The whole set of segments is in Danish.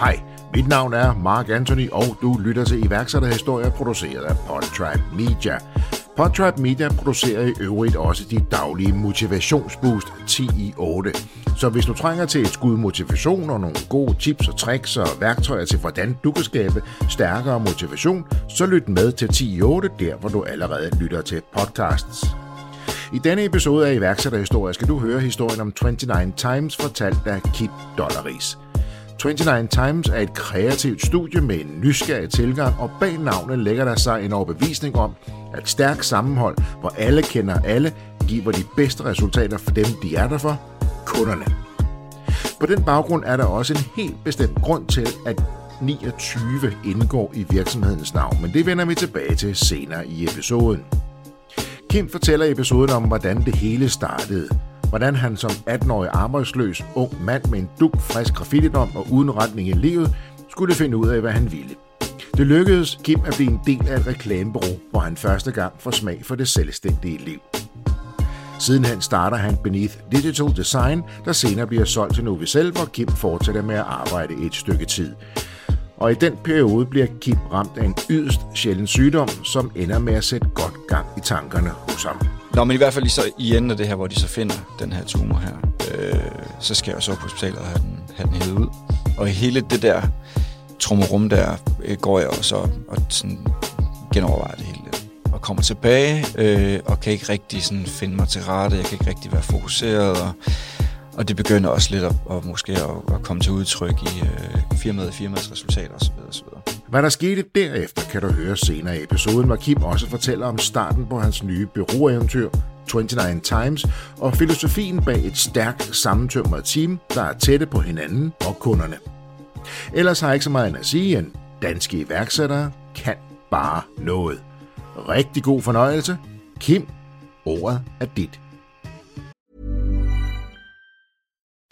Hej, mit navn er Mark Anthony, og du lytter til iværksætterhistorier produceret af Podtrap Media. Podtrap Media producerer i øvrigt også de daglige motivationsboost 10 i 8. Så hvis du trænger til et skud motivation og nogle gode tips og tricks og værktøjer til, hvordan du kan skabe stærkere motivation, så lyt med til 10 i 8, der hvor du allerede lytter til podcasts. I denne episode af iværksætterhistorier skal du høre historien om 29 Times fortalt af Kip Dollaris. 29 Times er et kreativt studie med en nysgerrig tilgang, og bag navnet lægger der sig en overbevisning om, at stærkt sammenhold, hvor alle kender alle, giver de bedste resultater for dem, de er der for, kunderne. På den baggrund er der også en helt bestemt grund til, at 29 indgår i virksomhedens navn, men det vender vi tilbage til senere i episoden. Kim fortæller i episoden om, hvordan det hele startede. Hvordan han som 18-årig arbejdsløs ung mand med en duk frisk graffitidom og uden retning i livet, skulle finde ud af, hvad han ville. Det lykkedes Kim at blive en del af et reklamebureau, hvor han første gang får smag for det selvstændige liv. Sidenhen starter han Beneath Digital Design, der senere bliver solgt til Novicel, hvor Kim fortsætter med at arbejde et stykke tid. Og i den periode bliver Kim ramt af en yderst sjælden sygdom, som ender med at sætte godt gang i tankerne hos ham. Nå, men i hvert fald lige så i enden af det her, hvor de så finder den her tumor her, øh, så skal jeg så på hospitalet og have den, have den hævet ud. Og hele det der trummerum der, øh, går jeg også og, og sådan genovervejer det hele og kommer tilbage, øh, og kan ikke rigtig sådan finde mig til rette, jeg kan ikke rigtig være fokuseret, og, og det begynder også lidt at, at måske at, at komme til udtryk i øh, firmaet, firmaets resultater osv. osv. Hvad der skete derefter, kan du høre senere i episoden, hvor Kim også fortæller om starten på hans nye bureaueventyr, 29 Times, og filosofien bag et stærkt sammentømret team, der er tætte på hinanden og kunderne. Ellers har jeg ikke så meget at sige, end danske iværksættere kan bare noget. Rigtig god fornøjelse. Kim, ordet er dit.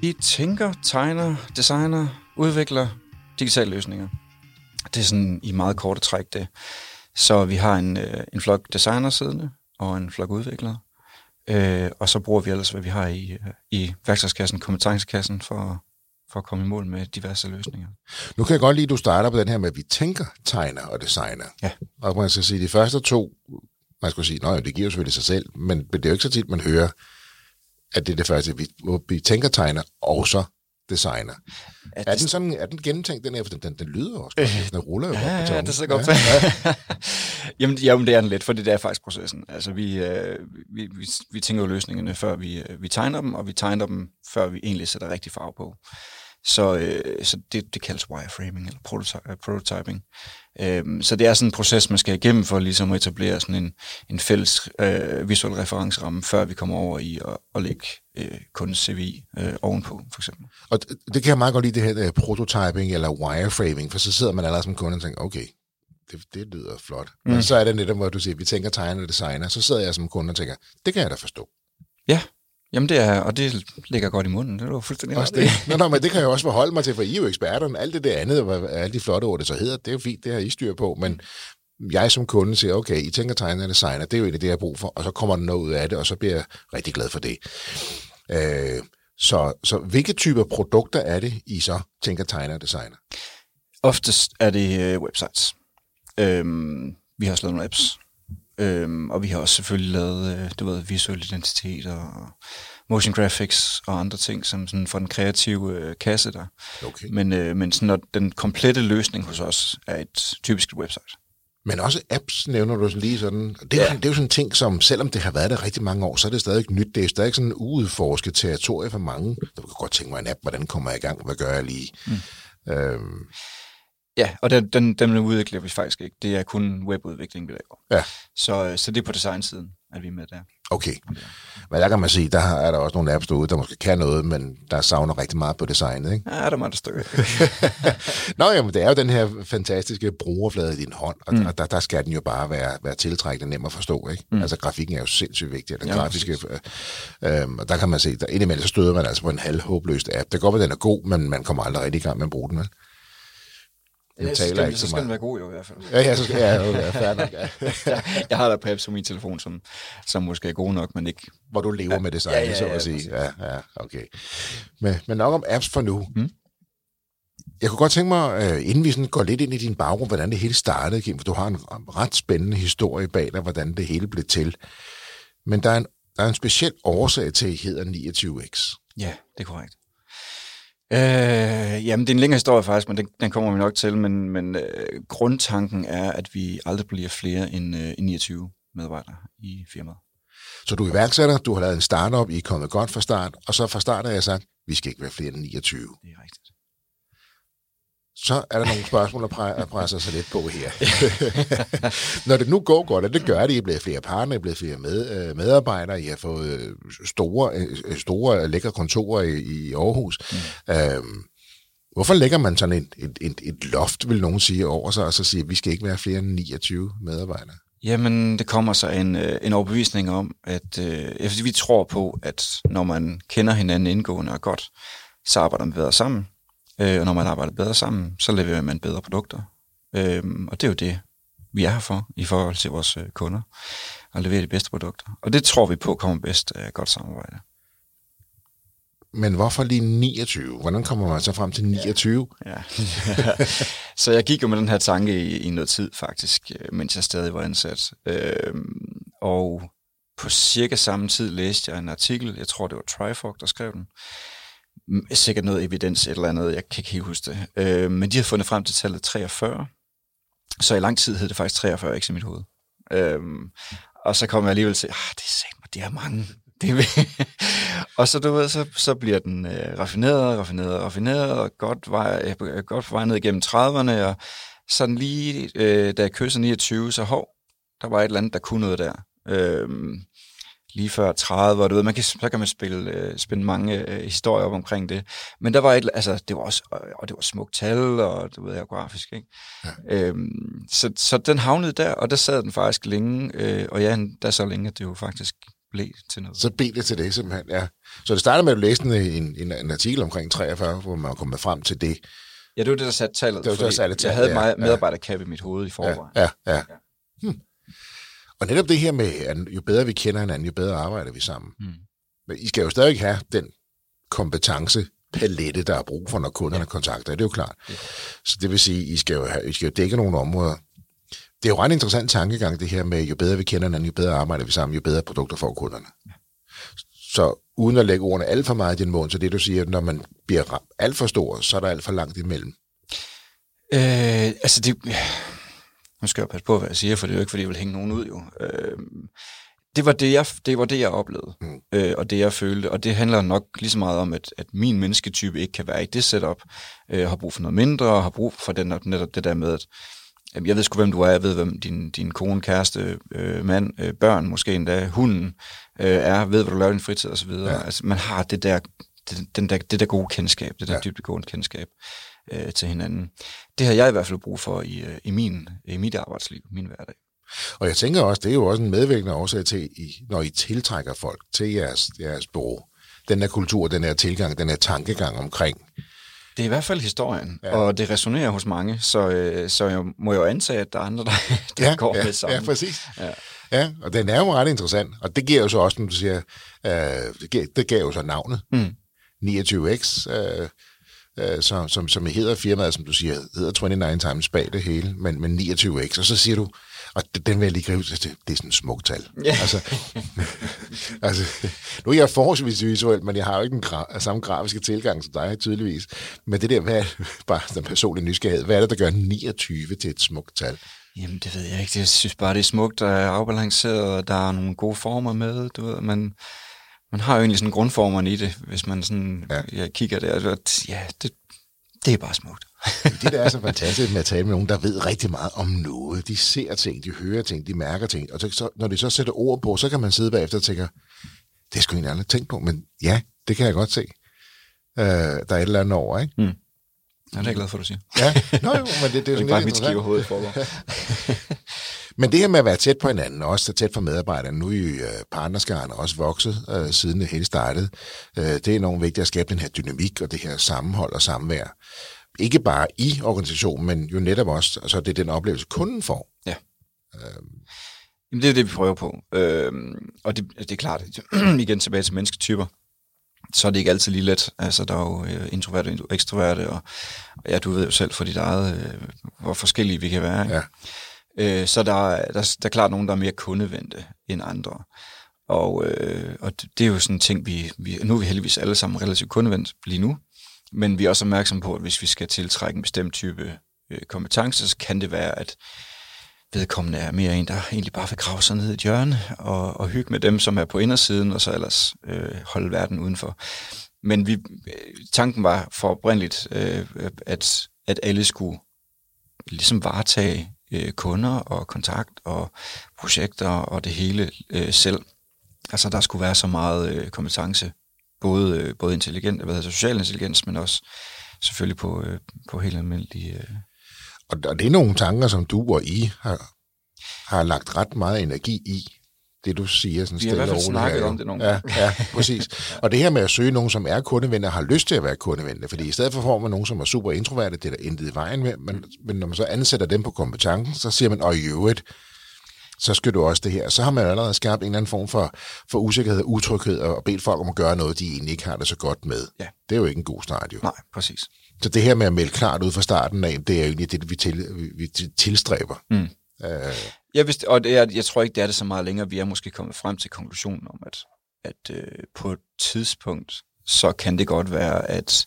Vi tænker, tegner, designer, udvikler digitale løsninger. Det er sådan i meget korte træk det. Så vi har en, øh, en flok designer siddende og en flok udviklere. Øh, og så bruger vi ellers, hvad vi har i, øh, i værktøjskassen, kompetencekassen, for, for at komme i mål med diverse løsninger. Nu kan jeg godt lide, at du starter på den her med, at vi tænker tegner og designer. Ja. Og man skal sige, de første to, man skulle sige, nej, det giver jo selvfølgelig sig selv, men det er jo ikke så tit, man hører, at det er det første, vi, vi tænker tegner, og så designer. Er, er den sådan, er den gennemtænkt, den her, for den, den, den lyder også godt, øh, den ruller jo ja, på ja, det er så godt. Ja, Ja, jamen, jamen, det er den lidt, for det er faktisk processen. Altså, vi, øh, vi, vi, vi tænker jo løsningerne, før vi, øh, vi tegner dem, og vi tegner dem, før vi egentlig sætter rigtig farve på. Så, øh, så det, det kaldes wireframing, eller prototy- prototyping. Øhm, så det er sådan en proces, man skal igennem for ligesom at etablere sådan en, en fælles øh, visuel referenceramme, før vi kommer over i at, at lægge øh, kundens CV øh, ovenpå, for eksempel. Og det, det kan jeg meget godt lide, det her der prototyping eller wireframing, for så sidder man allerede som kunde og tænker, okay, det, det lyder flot. Mm. Men så er det netop, hvor du siger, vi tænker tegner og designer, så sidder jeg som kunde og tænker, det kan jeg da forstå. Ja, jamen det er, og det ligger godt i munden, det du fuldstændig Også det. Nå, nå, men det kan jeg også forholde mig til, for I er jo eksperterne. Alt det der andet, hvad alle de flotte ord, det så hedder, det er jo fint, det har I styr på, men jeg som kunde siger, okay, I tænker tegner og designer, det er jo egentlig det, jeg har brug for, og så kommer der noget ud af det, og så bliver jeg rigtig glad for det. Øh, så, så hvilke typer produkter er det, I så tænker tegner og designer? Oftest er det øh, websites. Øhm, vi har også lavet nogle apps, øhm, og vi har også selvfølgelig lavet, øh, du ved, visuel identitet og motion graphics og andre ting, som sådan for den kreative øh, kasse der. Okay. Men, øh, men sådan, at den komplette løsning hos os er et typisk website. Men også apps nævner du lige sådan. Det er, Ja. ja. det er jo sådan en ting, som selvom det har været der rigtig mange år, så er det stadig nyt. Det er stadig sådan en uudforsket territorie for mange. Der kan godt tænke mig en app, hvordan kommer jeg i gang? Hvad gør jeg lige? Mm. Øhm, Ja, og den, den, den udvikler vi faktisk ikke. Det er kun webudvikling, vi laver. ja. Så, øh, så det er på designsiden. at vi er med der. Okay. Men der kan man sige, der er der også nogle apps derude, der måske kan noget, men der savner rigtig meget på designet, ikke? Ja, der er meget stykke. Nå, jamen, det er jo den her fantastiske brugerflade i din hånd, og mm. der, der skal den jo bare være, være tiltrækkende nem at forstå, ikke? Mm. Altså, grafikken er jo sindssygt vigtig, den ja, grafiske... Øh, og der kan man se, der indimellem så støder man altså på en halvhåbløst app. Det går godt at den er god, men man kommer aldrig rigtig i gang med at bruge den, vel? Jeg taler skal, ikke så, så skal den være god jo i hvert fald. Ja, ja, så skal jeg jo være færdig nok. Ja. jeg, jeg har da på apps på min telefon, som, som måske er gode nok, men ikke... Hvor du lever ja, med design, ja, ja, ja, så at sige. Ja, ja, okay. Men, men nok om apps for nu. Mm. Jeg kunne godt tænke mig, øh, inden vi sådan går lidt ind i din baggrund, hvordan det hele startede, Kim, for du har en ret spændende historie bag dig, hvordan det hele blev til. Men der er en, der er en speciel årsag til, at I hedder 29X. Ja, det er korrekt. Øh, jamen, det er en længere historie faktisk, men den, den kommer vi nok til. Men, men øh, grundtanken er, at vi aldrig bliver flere end, øh, end 29 medarbejdere i firmaet. Så du er iværksætter, du har lavet en startup, I er kommet godt fra start, og så fra start har jeg sagt, vi skal ikke være flere end 29. Det er rigtigt så er der nogle spørgsmål, der presser sig lidt på her. Når det nu går godt, og det gør det, I er blevet flere partnere, I er blevet flere med, øh, medarbejdere, I har fået øh, store, øh, store lækre kontorer i, i Aarhus. Mm. Øhm, hvorfor lægger man sådan et, et, et, et loft, vil nogen sige, over sig, og så siger, at vi skal ikke være flere end 29 medarbejdere? Jamen, det kommer så en, en overbevisning om, at øh, vi tror på, at når man kender hinanden indgående og godt, så arbejder man bedre sammen. Øh, og når man arbejder bedre sammen, så leverer man bedre produkter. Øh, og det er jo det, vi er her for i forhold til vores øh, kunder, at levere de bedste produkter. Og det tror vi på kommer bedst af godt samarbejde. Men hvorfor lige 29? Hvordan kommer man så frem til 29? Ja. ja. så jeg gik jo med den her tanke i, i noget tid faktisk, øh, mens jeg stadig var ansat. Øh, og på cirka samme tid læste jeg en artikel, jeg tror det var Trifork, der skrev den, sikkert noget evidens, et eller andet, jeg kan ikke helt huske det. Øh, men de har fundet frem til tallet 43, så i lang tid hed det faktisk 43 ikke i mit hoved. Øh, og så kommer jeg alligevel til, ah, det er sagt det er mange. Det er og så, du ved, så, så bliver den øh, raffineret, raffineret, raffineret, og godt vej, øh, godt vej ned igennem 30'erne, og sådan lige, øh, da jeg kysser 29, så hov, der var et eller andet, der kunne noget der. Øh, lige før 30, og du ved, man kan, så kan man spille, øh, spille mange øh, historier op omkring det. Men der var et, altså, det var også, og det var smukt tal, og du ved, jeg grafisk, ikke? Ja. Øhm, så, så den havnede der, og der sad den faktisk længe, øh, og ja, der så længe, at det jo faktisk blev til noget. Så blev det til det simpelthen, ja. Så det startede med, at du læste en, en, en artikel omkring 43, hvor man kom frem til det. Ja, det var det, der satte tallet. Det var det, der satte tallet, Jeg havde meget ja, medarbejderkab i mit hoved i forvejen. Ja, ja. ja. Hmm. Og netop det her med, at jo bedre vi kender hinanden, jo bedre arbejder vi sammen. Mm. Men I skal jo stadig have den kompetence, palette, der er brug for, når kunderne ja. kontakter. Det er jo klart. Ja. Så det vil sige, I skal jo, have, I skal jo dække nogle områder. Det er jo ret interessant tankegang, det her med, jo bedre vi kender hinanden, jo bedre arbejder vi sammen, jo bedre produkter får kunderne. Ja. Så uden at lægge ordene alt for meget i din mund, så det du siger, når man bliver alt for stor, så er der alt for langt imellem. Øh, altså det, nu skal jeg passe på, hvad jeg siger, for det er jo ikke, fordi jeg vil hænge nogen ud jo. Øh, det var det, jeg, det var det, jeg oplevede, mm. øh, og det, jeg følte. Og det handler nok lige så meget om, at, at min mennesketype ikke kan være i det setup, øh, har brug for noget mindre, og har brug for den, netop det der med, at øh, jeg ved sgu, hvem du er, jeg ved, hvem din, din kone, kæreste, øh, mand, øh, børn, måske endda hunden øh, er, ved, hvad du laver i din fritid osv. Ja. Altså, man har det der, det, den der, det der gode kendskab, det der ja. dybt gode kendskab øh, til hinanden. Det har jeg i hvert fald brug for i, øh, i, min, i mit arbejdsliv, min hverdag. Og jeg tænker også, det er jo også en medvirkende årsag til, når I tiltrækker folk til jeres, jeres bureau. Den her kultur, den her tilgang, den her tankegang omkring. Det er i hvert fald historien, ja. og det resonerer hos mange, så, øh, så jeg må jo antage, at der er andre, der, der ja, går ja, med sammen. Ja, præcis. Ja. ja, og den er jo ret interessant, og det giver jo så også, som du siger, øh, det, giver, det giver jo så navnet. Mm. 29X, øh, øh, som, som, som hedder firmaet, som du siger, hedder 29 times bag det hele, men, men 29x, og så siger du, og den vil jeg lige gribe, det, det er sådan et smukt tal. Ja. Altså, altså, nu er jeg forholdsvis visuel, men jeg har jo ikke den gra- samme grafiske tilgang som dig, tydeligvis. Men det der, hvad bare den personlige nysgerrighed, hvad er det, der gør 29 til et smukt tal? Jamen, det ved jeg ikke. Jeg synes bare, det er smukt og afbalanceret, og der er nogle gode former med, du ved, men man har jo egentlig sådan grundformerne i det, hvis man sådan ja. Ja, kigger der. Ja, det, det er bare smukt. det, der er så fantastisk med at tale med nogen, der ved rigtig meget om noget. De ser ting, de hører ting, de mærker ting. Og så, når de så sætter ord på, så kan man sidde bagefter og tænke, det er sgu egentlig aldrig tænkt på, men ja, det kan jeg godt se. Øh, der er et eller andet over, ikke? Mm. Ja, det er jeg glad for, at du siger. Ja, Nå, jo, men det, det er sådan bare mit skive hoved for Men det her med at være tæt på hinanden, også så tæt på medarbejderne, nu jo øh, partnerskaren også vokset, øh, siden det hele startede. Øh, det er enormt vigtigt at skabe den her dynamik og det her sammenhold og samvær. Ikke bare i organisationen, men jo netop også, altså det er den oplevelse, kunden får. Ja. Øhm. Jamen, det er det, vi prøver på. Øhm, og det, det er klart, igen tilbage til mennesketyper, så er det ikke altid lige let. Altså, der er jo øh, introverte og ekstroverte, og, og ja, du ved jo selv for dit eget, øh, hvor forskellige vi kan være. Ikke? Ja. Øh, så der, der, der er klart nogen, der er mere kundevendte end andre. Og, øh, og det er jo sådan en ting, vi, vi, nu er vi heldigvis alle sammen relativt kundevendt lige nu, men vi er også opmærksomme på, at hvis vi skal tiltrække en bestemt type øh, kompetencer, så kan det være, at vedkommende er mere en, der egentlig bare vil grave sig ned i et hjørne og, og hygge med dem, som er på indersiden, og så ellers øh, holde verden udenfor. Men vi, øh, tanken var for oprindeligt, øh, at, at alle skulle ligesom varetage øh, kunder og kontakt og projekter og det hele øh, selv. Altså der skulle være så meget øh, kompetence, både, øh, både intelligent, hvad hedder, social intelligens, men også selvfølgelig på, øh, på helt almindelige... Øh. Og, og det er nogle tanker, som du og I har, har lagt ret meget energi i det, du siger. Sådan Vi har i hvert fald snakket om det nogle ja, ja, præcis. Og det her med at søge nogen, som er kundevenner, har lyst til at være kundevenner, fordi i stedet for får man nogen, som er super introverte, det er der intet i vejen med, men, men når man så ansætter dem på kompetencen, så siger man, og i øvrigt, så skal du også det her. Så har man allerede skabt en eller anden form for, for usikkerhed og utryghed, og bedt folk om at gøre noget, de egentlig ikke har det så godt med. Ja. Det er jo ikke en god start, jo. Nej, præcis. Så det her med at melde klart ud fra starten af, det er jo egentlig det, vi, til, vi tilstræber. Mm. Øh. Jeg, vidste, og det er, jeg tror ikke, det er det så meget længere. Vi er måske kommet frem til konklusionen om, at, at øh, på et tidspunkt, så kan det godt være, at,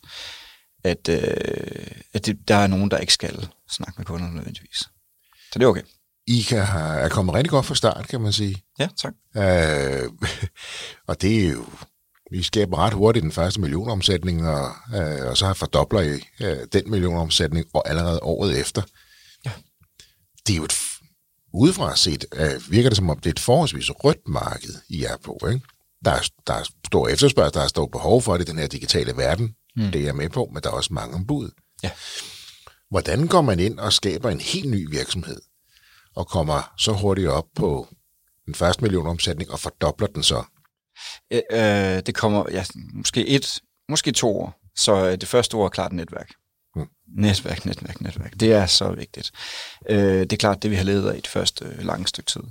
at, øh, at det, der er nogen, der ikke skal snakke med kunderne nødvendigvis. Så det er okay. I kan er kommet rigtig godt fra start, kan man sige. Ja, tak. Øh, og det er jo, vi skaber ret hurtigt den første millionomsætning, og, øh, og så har fordobler I øh, den millionomsætning og allerede året efter. Ja. Det er jo et udefra set øh, virker det som om, det er et forholdsvis rødt marked, I er på. Ikke? Der, er, der er stor efterspørgsel, der er stor behov for det i den her digitale verden. Mm. Det er jeg med på, men der er også mange ombud. Ja. Hvordan går man ind og skaber en helt ny virksomhed, og kommer så hurtigt op på den første million omsætning og fordobler den så? Øh, øh, det kommer ja, måske et, måske to år. Så øh, det første år er klart netværk. Netværk, netværk, netværk. Det er så vigtigt. Øh, det er klart det, vi har levet af i det første øh, lange stykke tid.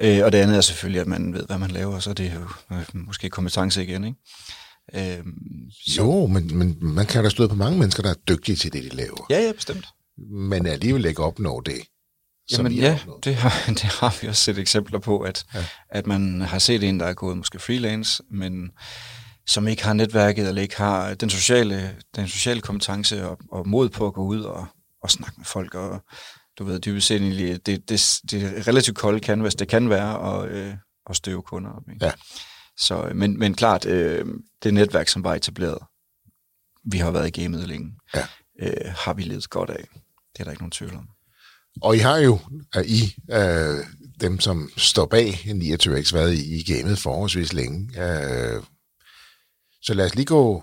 Øh, og det andet er selvfølgelig, at man ved, hvad man laver, så det er jo øh, måske kompetence igen, ikke? Øh, jo, men, men man kan da støde på mange mennesker, der er dygtige til det, de laver. Ja, ja, bestemt. Men alligevel ikke opnå det. Jamen ja, det har, det har vi også set eksempler på, at, ja. at man har set en, der er gået måske freelance, men som ikke har netværket, eller ikke har den sociale, den sociale kompetence og, og mod på at gå ud og, og snakke med folk. Og du ved, dybest set egentlig, det, det, det er relativt koldt canvas, det kan være at, øh, at støve kunder op. Ikke? Ja. Så, men, men klart, øh, det netværk, som var etableret, vi har været i gamet længe, ja. øh, har vi ledet godt af. Det er der ikke nogen tvivl om. Og I har jo, uh, I, uh, dem som står bag 29X, været i, i gamet forholdsvis længe. Uh, så lad os lige gå,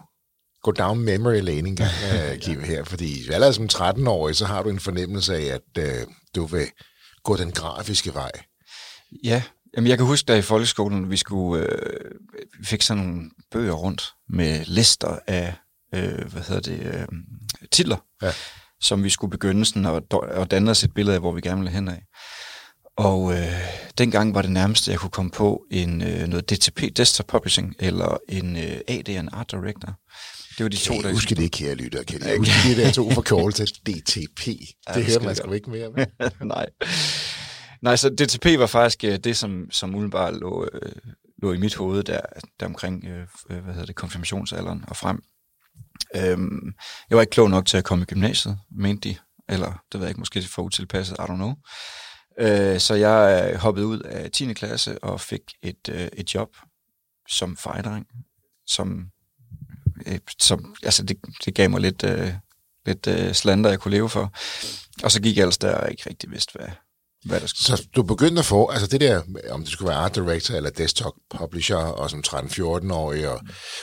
gå down memory lane en gang, uh, Kim, her, fordi allerede som 13-årig, så har du en fornemmelse af, at uh, du vil gå den grafiske vej. Ja, Jamen, jeg kan huske, da i folkeskolen, vi skulle, øh, vi fik sådan nogle bøger rundt med lister af, øh, hvad hedder det, øh, titler, ja. som vi skulle begynde sådan at, at danne os et billede af, hvor vi gerne ville hen af. Og øh, dengang var det nærmeste, jeg kunne komme på en øh, noget DTP, Desktop Publishing, eller en øh, AD, en Art Director. Det var de kan to, der... Husk det, kære lytter. Kan I huske de der to forkortelser? DTP. Ja, det hører man sgu ikke mere med. Nej. Nej, så DTP var faktisk øh, det, som, som umiddelbart lå, øh, lå i mit hoved der, der omkring, øh, øh, hvad hedder det, konfirmationsalderen og frem. Øhm, jeg var ikke klog nok til at komme i gymnasiet, mente de. Eller, det ved jeg ikke, måske for utilpasset, I don't know. Øh, så jeg øh, hoppede ud af 10. klasse og fik et, øh, et job som fejdreng, som, øh, som altså det, det gav mig lidt, øh, lidt øh, slander, jeg kunne leve for. Og så gik jeg ellers der og ikke rigtig vidste, hvad, hvad der skulle Så du begyndte at få, altså det der, om det skulle være art director eller desktop publisher, og som 13-14-årig, og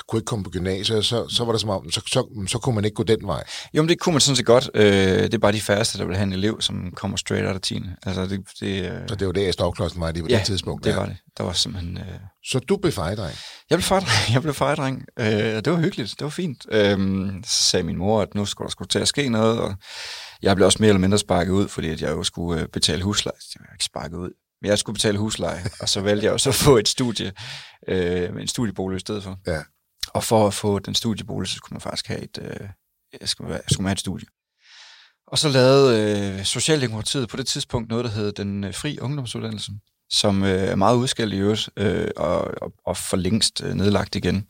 kunne ikke komme på gymnasiet, så, så var det som om, så, så, så kunne man ikke gå den vej. Jo, men det kunne man sådan set godt. Øh, det er bare de færreste, der vil have en elev, som kommer straight out af 10. Altså, det, det, øh, Så det var det, stokklodsen var lige på ja, det tidspunkt. det ja. var det. Der var simpelthen... Øh, Så du blev fejdreng. Jeg blev fejdreng. Jeg blev fejdreng. Øh, det var hyggeligt. Det var fint. Øh, så sagde min mor, at nu skulle der skulle til at ske noget, og jeg blev også mere eller mindre sparket ud, fordi at jeg jo skulle øh, betale husleje. Jeg var ikke sparket ud. Men jeg skulle betale husleje, og så valgte jeg jo så at få et studie, øh, en studiebolig i stedet for. Ja. Og for at få den studiebolig, så skulle man faktisk have et, øh, jeg skulle, være- skulle man have et studie. Og så lavede øh, Socialdemokratiet på det tidspunkt noget, der hed den øh, fri ungdomsuddannelse, som øh, er meget udskældt i øvrigt, øh, og, og, og for længst øh, nedlagt igen,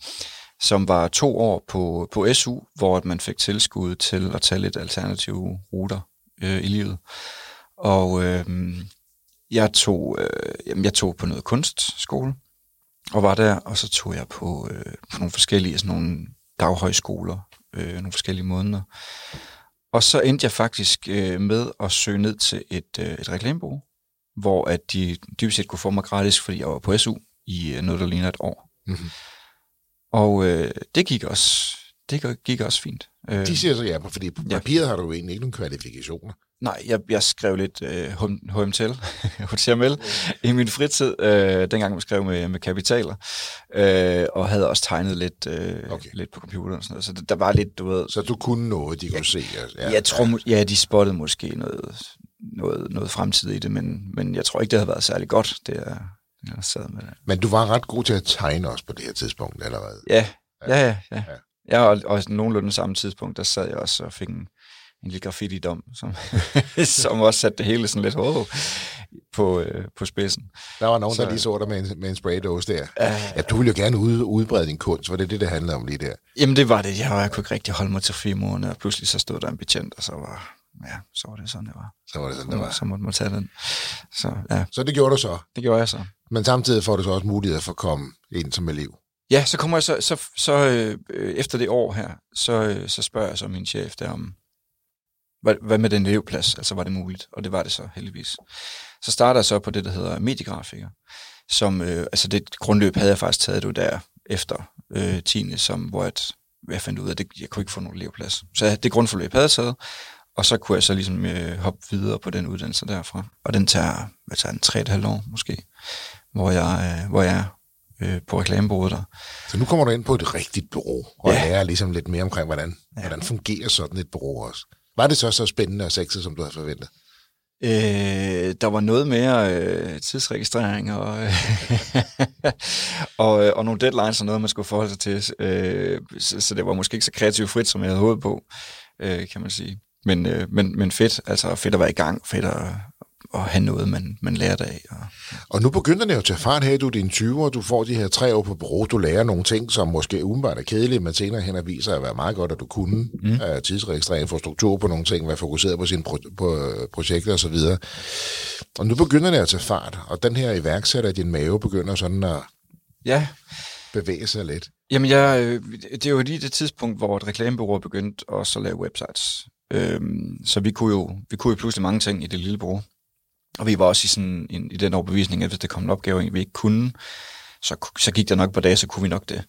som var to år på, på SU, hvor man fik tilskud til at tage lidt alternative ruter øh, i livet. Og øh, jeg, tog, øh, jamen, jeg tog på noget kunstskole, og var der, og så tog jeg på, øh, på nogle forskellige sådan nogle daghøjskoler, øh, nogle forskellige måneder. Og så endte jeg faktisk øh, med at søge ned til et, øh, et reklamebureau, hvor at de dybest set kunne få mig gratis, fordi jeg var på SU i øh, noget, der ligner et år. Mhm. Og øh, det gik også, det gik- også fint. Øh, De siger så ja, fordi på Ja. papiret har du jo egentlig ikke nogen kvalifikationer. Nej, jeg, jeg skrev lidt øh, HMTL, HTML i min fritid, øh, dengang jeg skrev med, med kapitaler, øh, og havde også tegnet lidt, øh, Okay. lidt på computeren og sådan noget. Så der, var lidt, du ved... Så du kunne noget, de kunne se. Altså. Ja, jeg tror, ja. ja, de spottede måske noget, noget, noget fremtid i det, men, men jeg tror ikke, det havde været særlig godt, det jeg, jeg sad med det. Men du var ret god til at tegne også på det her tidspunkt allerede. Ja, ja, ja. ja. Ja. ja og, og nogenlunde samme tidspunkt, der sad jeg også og fik en, en lille graffiti-dom, som, som også satte det hele sådan lidt wow, på, øh, på spidsen. Der var nogen, Så- der lige så dig med en, med en spraydåse der. Ja, du ville jo gerne ud, udbrede din kunst, for det det, det handler om lige der. Jamen det var det. Jeg, jeg kunne ikke rigtig holde mig til fire måneder, og pludselig så stod der en betjent, og så var, ja, så var det sådan, det var. Så var det sådan, det var. Så måtte man tage den. Så ja, Så det gjorde du så. det gjorde jeg så. Men samtidig får du så også mulighed for at komme ind som elev. Ja, så kommer jeg så, så, så øh, efter det år her, så, øh, så spørger jeg så min chef der om, hvad, hvad med den elevplads? Altså var det muligt? Og det var det så heldigvis. Så starter jeg så på det, der hedder mediegrafiker, som, øh, altså det grundløb havde jeg faktisk taget det der efter øh, 10. Som, hvor at, jeg fandt ud af, at det, jeg kunne ikke få nogen elevplads. Så det grundforløb havde jeg taget, og så kunne jeg så ligesom øh, hoppe videre på den uddannelse derfra. Og den tager, hvad tager den, tre et halvt år måske, hvor jeg, øh, hvor jeg er øh, på reklamebureauet der. Så nu kommer du ind på et rigtigt bureau, og Ja. lærer ligesom lidt mere omkring, hvordan, ja. hvordan fungerer sådan et bureau også. Var det så så spændende og sexet, som du havde forventet? Øh, der var noget mere øh, tidsregistrering og, øh, og, øh, og nogle deadlines og noget, man skulle forholde sig til. Øh, så, så det var måske ikke så kreativt frit, som jeg havde håbet på, øh, kan man sige. Men, øh, men, men fedt, altså fedt at være i gang, fedt at, at have noget, man, man lærte af. Og, Og nu begynder det jo at tage fart her du er dine 20'er, du får de her tre år på bureau, du lærer nogle ting, som måske umiddelbart er kedelige, men senere hen viser at være meget godt, at du kunne mm. uh, tidsregistrering, få struktur på nogle ting, være fokuseret på sine pro- på, øh, projekter osv. Og, og nu begynder det at tage fart, og den her iværksætter i din mave begynder sådan at ja, bevæge sig lidt. Jamen, jeg, øh, det er jo lige det tidspunkt, hvor et reklamebureau begyndte også at lave websites. Øhm, så vi kunne, jo, vi kunne jo pludselig mange ting i det lille bureau. Og vi var også i, sådan, en, i den overbevisning, at hvis der kom en opgave, vi ikke kunne, så, så gik der nok på dage, så kunne vi nok det.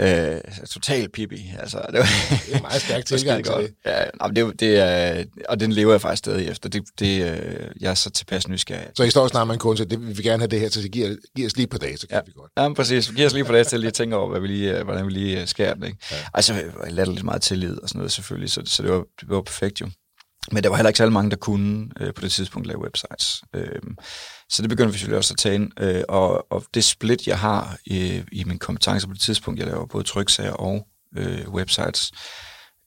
Øh, total pipi. Altså, det, var, Det er meget stærk det var tilgang til det. Ja, nej, det, det er, og den lever jeg faktisk stadig efter. Det, det, øh, jeg er så tilpas nysgerrig. Så I står snart med en kunde, det, vi vil gerne have det her, så det giver, giver os lige par dage, så kan Ja. vi godt. Ja, præcis. Giv os lige på det til lige at tænke over, hvad vi lige, øh, hvordan vi lige øh, skærer den. Ikke? Ja. Altså, jeg lærte lidt meget tillid og sådan noget selvfølgelig, så, så det, var, det var perfekt jo. Men der var heller ikke særlig mange, der kunne øh, på det tidspunkt lave websites. Øh, så det begynder vi selvfølgelig også at tage ind. Øh, og, og det split, jeg har i, i min kompetence på det tidspunkt, jeg laver både tryksager og øh, websites,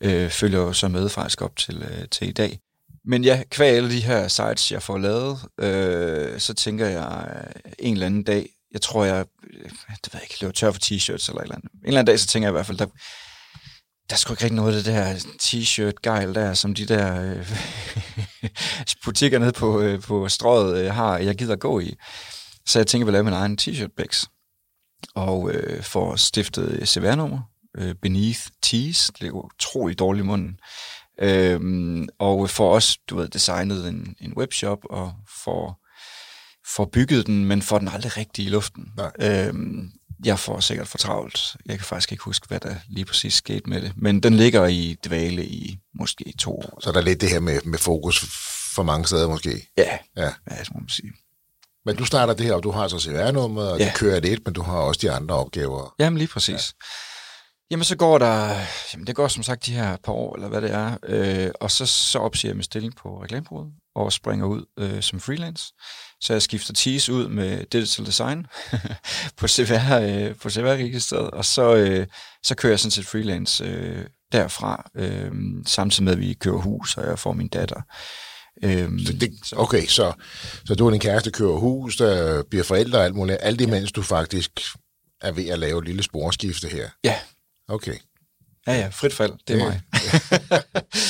øh, følger jo så med faktisk op til, øh, til i dag. Men ja, kvæg alle de her sites, jeg får lavet, øh, så tænker jeg øh, en eller anden dag, jeg tror, jeg, øh, det ved jeg ikke, løber tør for t-shirts eller et eller andet. En eller anden dag, så tænker jeg i hvert fald, der, der er sgu ikke rigtig noget af det der t-shirt-gejl der, som de der øh, butikker nede på, øh, på strøget øh, har, jeg gider gå i. Så jeg tænker, at jeg lave min egen t-shirt-bæks. Og øh, får stiftet CVR-nummer, øh, Beneath Tees, det er jo utroligt dårligt i munden. Øhm, og får også, du ved, designet en, en webshop, og får, får bygget den, men får den aldrig rigtig i luften. Nej. Øhm, jeg får sikkert for travlt. Jeg kan faktisk ikke huske, hvad der lige præcis skete med det. Men den ligger i dvale i måske to år. Så der er lidt det her med, med fokus for mange steder måske. Ja, Ja. ja det må man sige. Men du starter det her, og du har så CVR-nummer, og ja. Det kører det et, men du har også de andre opgaver. Jamen lige præcis. Ja. Jamen så går der, jamen det går som sagt de her par år, eller hvad det er, øh, og så, så opsiger jeg min stilling på reklamebureauet, og springer ud øh, som freelance. Så jeg skifter tease ud med digital design på CVR, øh, på CVR-registret, og så, øh, så kører jeg sådan set freelance øh, derfra, øh, samtidig med at vi kører hus, og jeg får min datter. Øh, Så det, okay, så, så du og din kæreste kører hus, der bliver forældre og alt muligt, alt imens du faktisk er ved at lave et lille sporskifte her. ja, Okay. Ja, ja, frit fald, det er Ja. mig.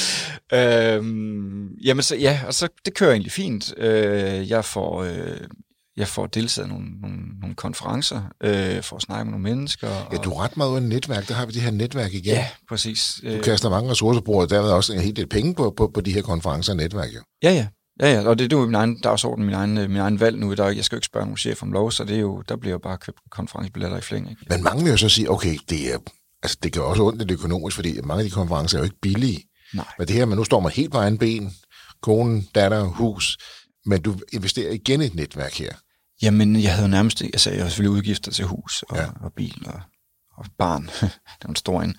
øhm, jamen så, ja, og så det kører egentlig fint. Øh, jeg får, øh, jeg får deltaget i nogle, nogle, nogle konferencer, øh, for at snakke med nogle mennesker. Og, Ja, du er ret meget ude af netværk, der har vi det her netværk igen. Ja, præcis. Du Øh, kaster mange ressourcer på, og derved også en hel del penge på, på, på de her konferencer og netværk. Jo. ja, ja. Ja, ja, og det, er jo min egen dagsorden, min egen, øh, min egen valg nu. Der, jeg skal jo ikke spørge nogen chef om lov, så det er jo, der bliver jo bare købt konferencebilletter i flæng. Ikke? Men mange vil jo så sige, okay, det, er, altså, det gør også ondt lidt økonomisk, fordi mange af de konferencer er jo ikke billige. Nej. Men det her, men nu står man helt på egen ben, kone, datter, hus, men du investerer igen i et netværk her. Jamen, jeg havde nærmest, altså jeg havde selvfølgelig udgifter til hus og, ja. og bil og, og barn. det var en stor en.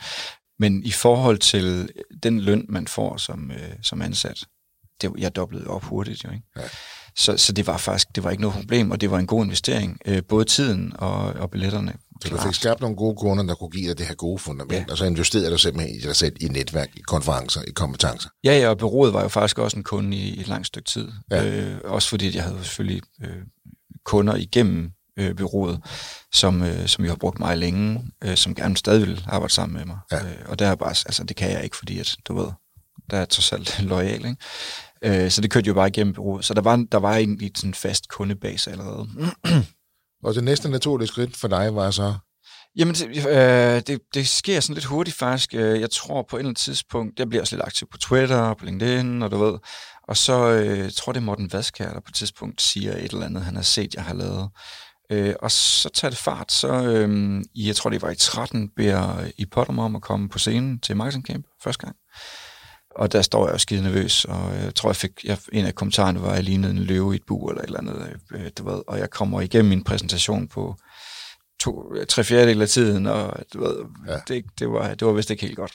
Men i forhold til den løn, man får som, øh, som ansat, det, jeg doblede op hurtigt jo, ikke? Ja. Så, så det var faktisk, det var ikke noget problem, og det var en god investering. Øh, både tiden og, og billetterne. Så du klart. fik skabt nogle gode kunder, der kunne give dig det her gode fundament, ja. Og så investerede du simpelthen i dig selv i netværk, i konferencer, i kompetencer. Ja, ja, og bureauet var jo faktisk også en kunde i et langt stykke tid. Ja. Øh, også fordi jeg havde selvfølgelig øh, kunder igennem øh, bureauet, som, øh, som jeg har brugt meget længe, øh, som gerne stadig vil arbejde sammen med mig. Ja. Øh, og der er bare, altså det kan jeg ikke, fordi at, du ved, der er trods alt lojal, ikke? Øh, så det kørte jo bare igennem bureauet. Så der var, der var egentlig sådan en fast kundebase allerede. Og det næste naturlige skridt for dig var så, Jamen, det, øh, det, det sker sådan lidt hurtigt faktisk. Øh, jeg tror på et eller andet tidspunkt, jeg bliver også lidt aktiv på Twitter og på LinkedIn, og du ved. Og så øh, tror det er Morten Vaskær, der på et tidspunkt siger et eller andet, han har set, jeg har lavet. Øh, og så tager det fart, så øh, jeg tror det var i 13, beder øh, I Potter mig om at komme på scenen til Marketing Camp første gang. Og der står jeg jo skide nervøs, og jeg tror, jeg fik, jeg, en af kommentarerne var, at jeg lignede en løve i et bur eller et eller andet, øh, du ved, og jeg kommer igennem min præsentation på to, tre fjerdedel af tiden, og du ved, Ja. det, det, var, det var vist ikke helt godt.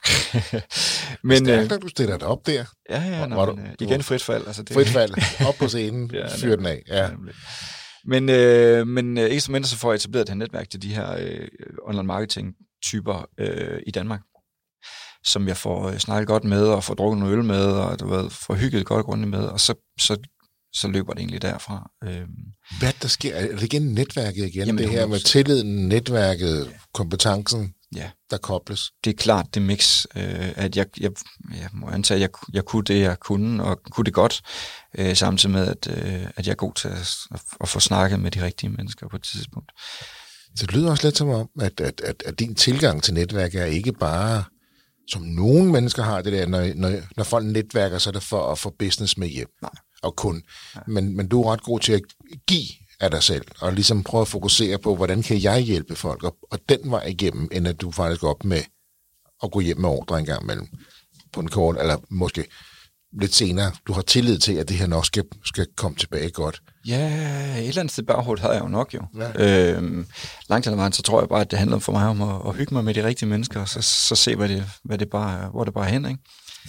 men, øh, stærkt, at du stiller dig op der, ja, ja, nå, var men, du- øh, du igen frit fald. Altså, det, frit fald, op på scenen, Ja, fyr den af. Ja. Men, øh, men øh, ikke som mindre, så får jeg etableret det her netværk til de her øh, online marketing typer øh, i Danmark, som jeg får øh, snakket godt med, og får drukket noget øl med, og du ved, får hygget godt grundigt med, og så, så, så løber det egentlig derfra. Øh, Hvad der sker? Er det igen netværket igen? Jamen, det her med 100%. tilliden, netværket, kompetencen, ja. der kobles. det er klart det mix, øh, at jeg, jeg, jeg må antage, at jeg, jeg kunne det, jeg kunne, og kunne det godt, øh, samtidig med, at, øh, at jeg er god til at, at få snakket med de rigtige mennesker på et tidspunkt. Så det lyder også lidt som om, at, at, at, at din tilgang til netværk er ikke bare, som nogle mennesker har det der, når, når, når folk netværker, så er det for at få business med hjem. Nej. Og kun. Men, men du er ret god til at give af dig selv, og ligesom prøve at fokusere på, hvordan kan jeg hjælpe folk, og, og den vej igennem, end at du faktisk går op med at gå hjem med ordre en gang imellem på en kort, eller måske lidt senere. Du har tillid til, at det her nok skal, skal komme tilbage godt. Ja, et eller andet sted baghovedet havde jeg jo nok jo. Ja. Øhm, langt ad vejen, så tror jeg bare, at det handler for mig om at, at hygge mig med de rigtige mennesker, og så, så se, hvad det, hvad det bare, hvor det bare er hen, ikke?